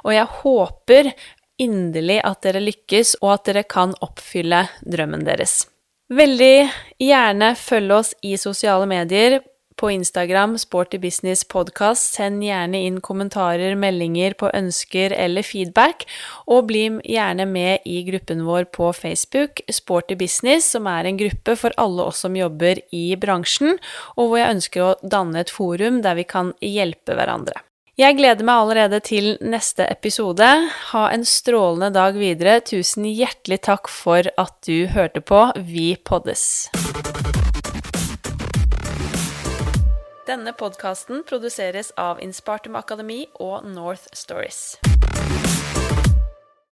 og jeg håper inderlig at dere lykkes, og at dere kan oppfylle drømmen deres. Veldig gjerne følg oss i sosiale medier på Instagram, sportybusinesspodkast. Send gjerne inn kommentarer, meldinger på ønsker eller feedback, og bli gjerne med i gruppen vår på Facebook, Sporty Business, som er en gruppe for alle oss som jobber i bransjen, og hvor jeg ønsker å danne et forum der vi kan hjelpe hverandre. Jeg gleder meg allerede til neste episode. Ha en strålende dag videre. Tusen hjertelig takk for at du hørte på. Vi poddes. Denne podkasten produseres av Inspartum Akademi og North Stories.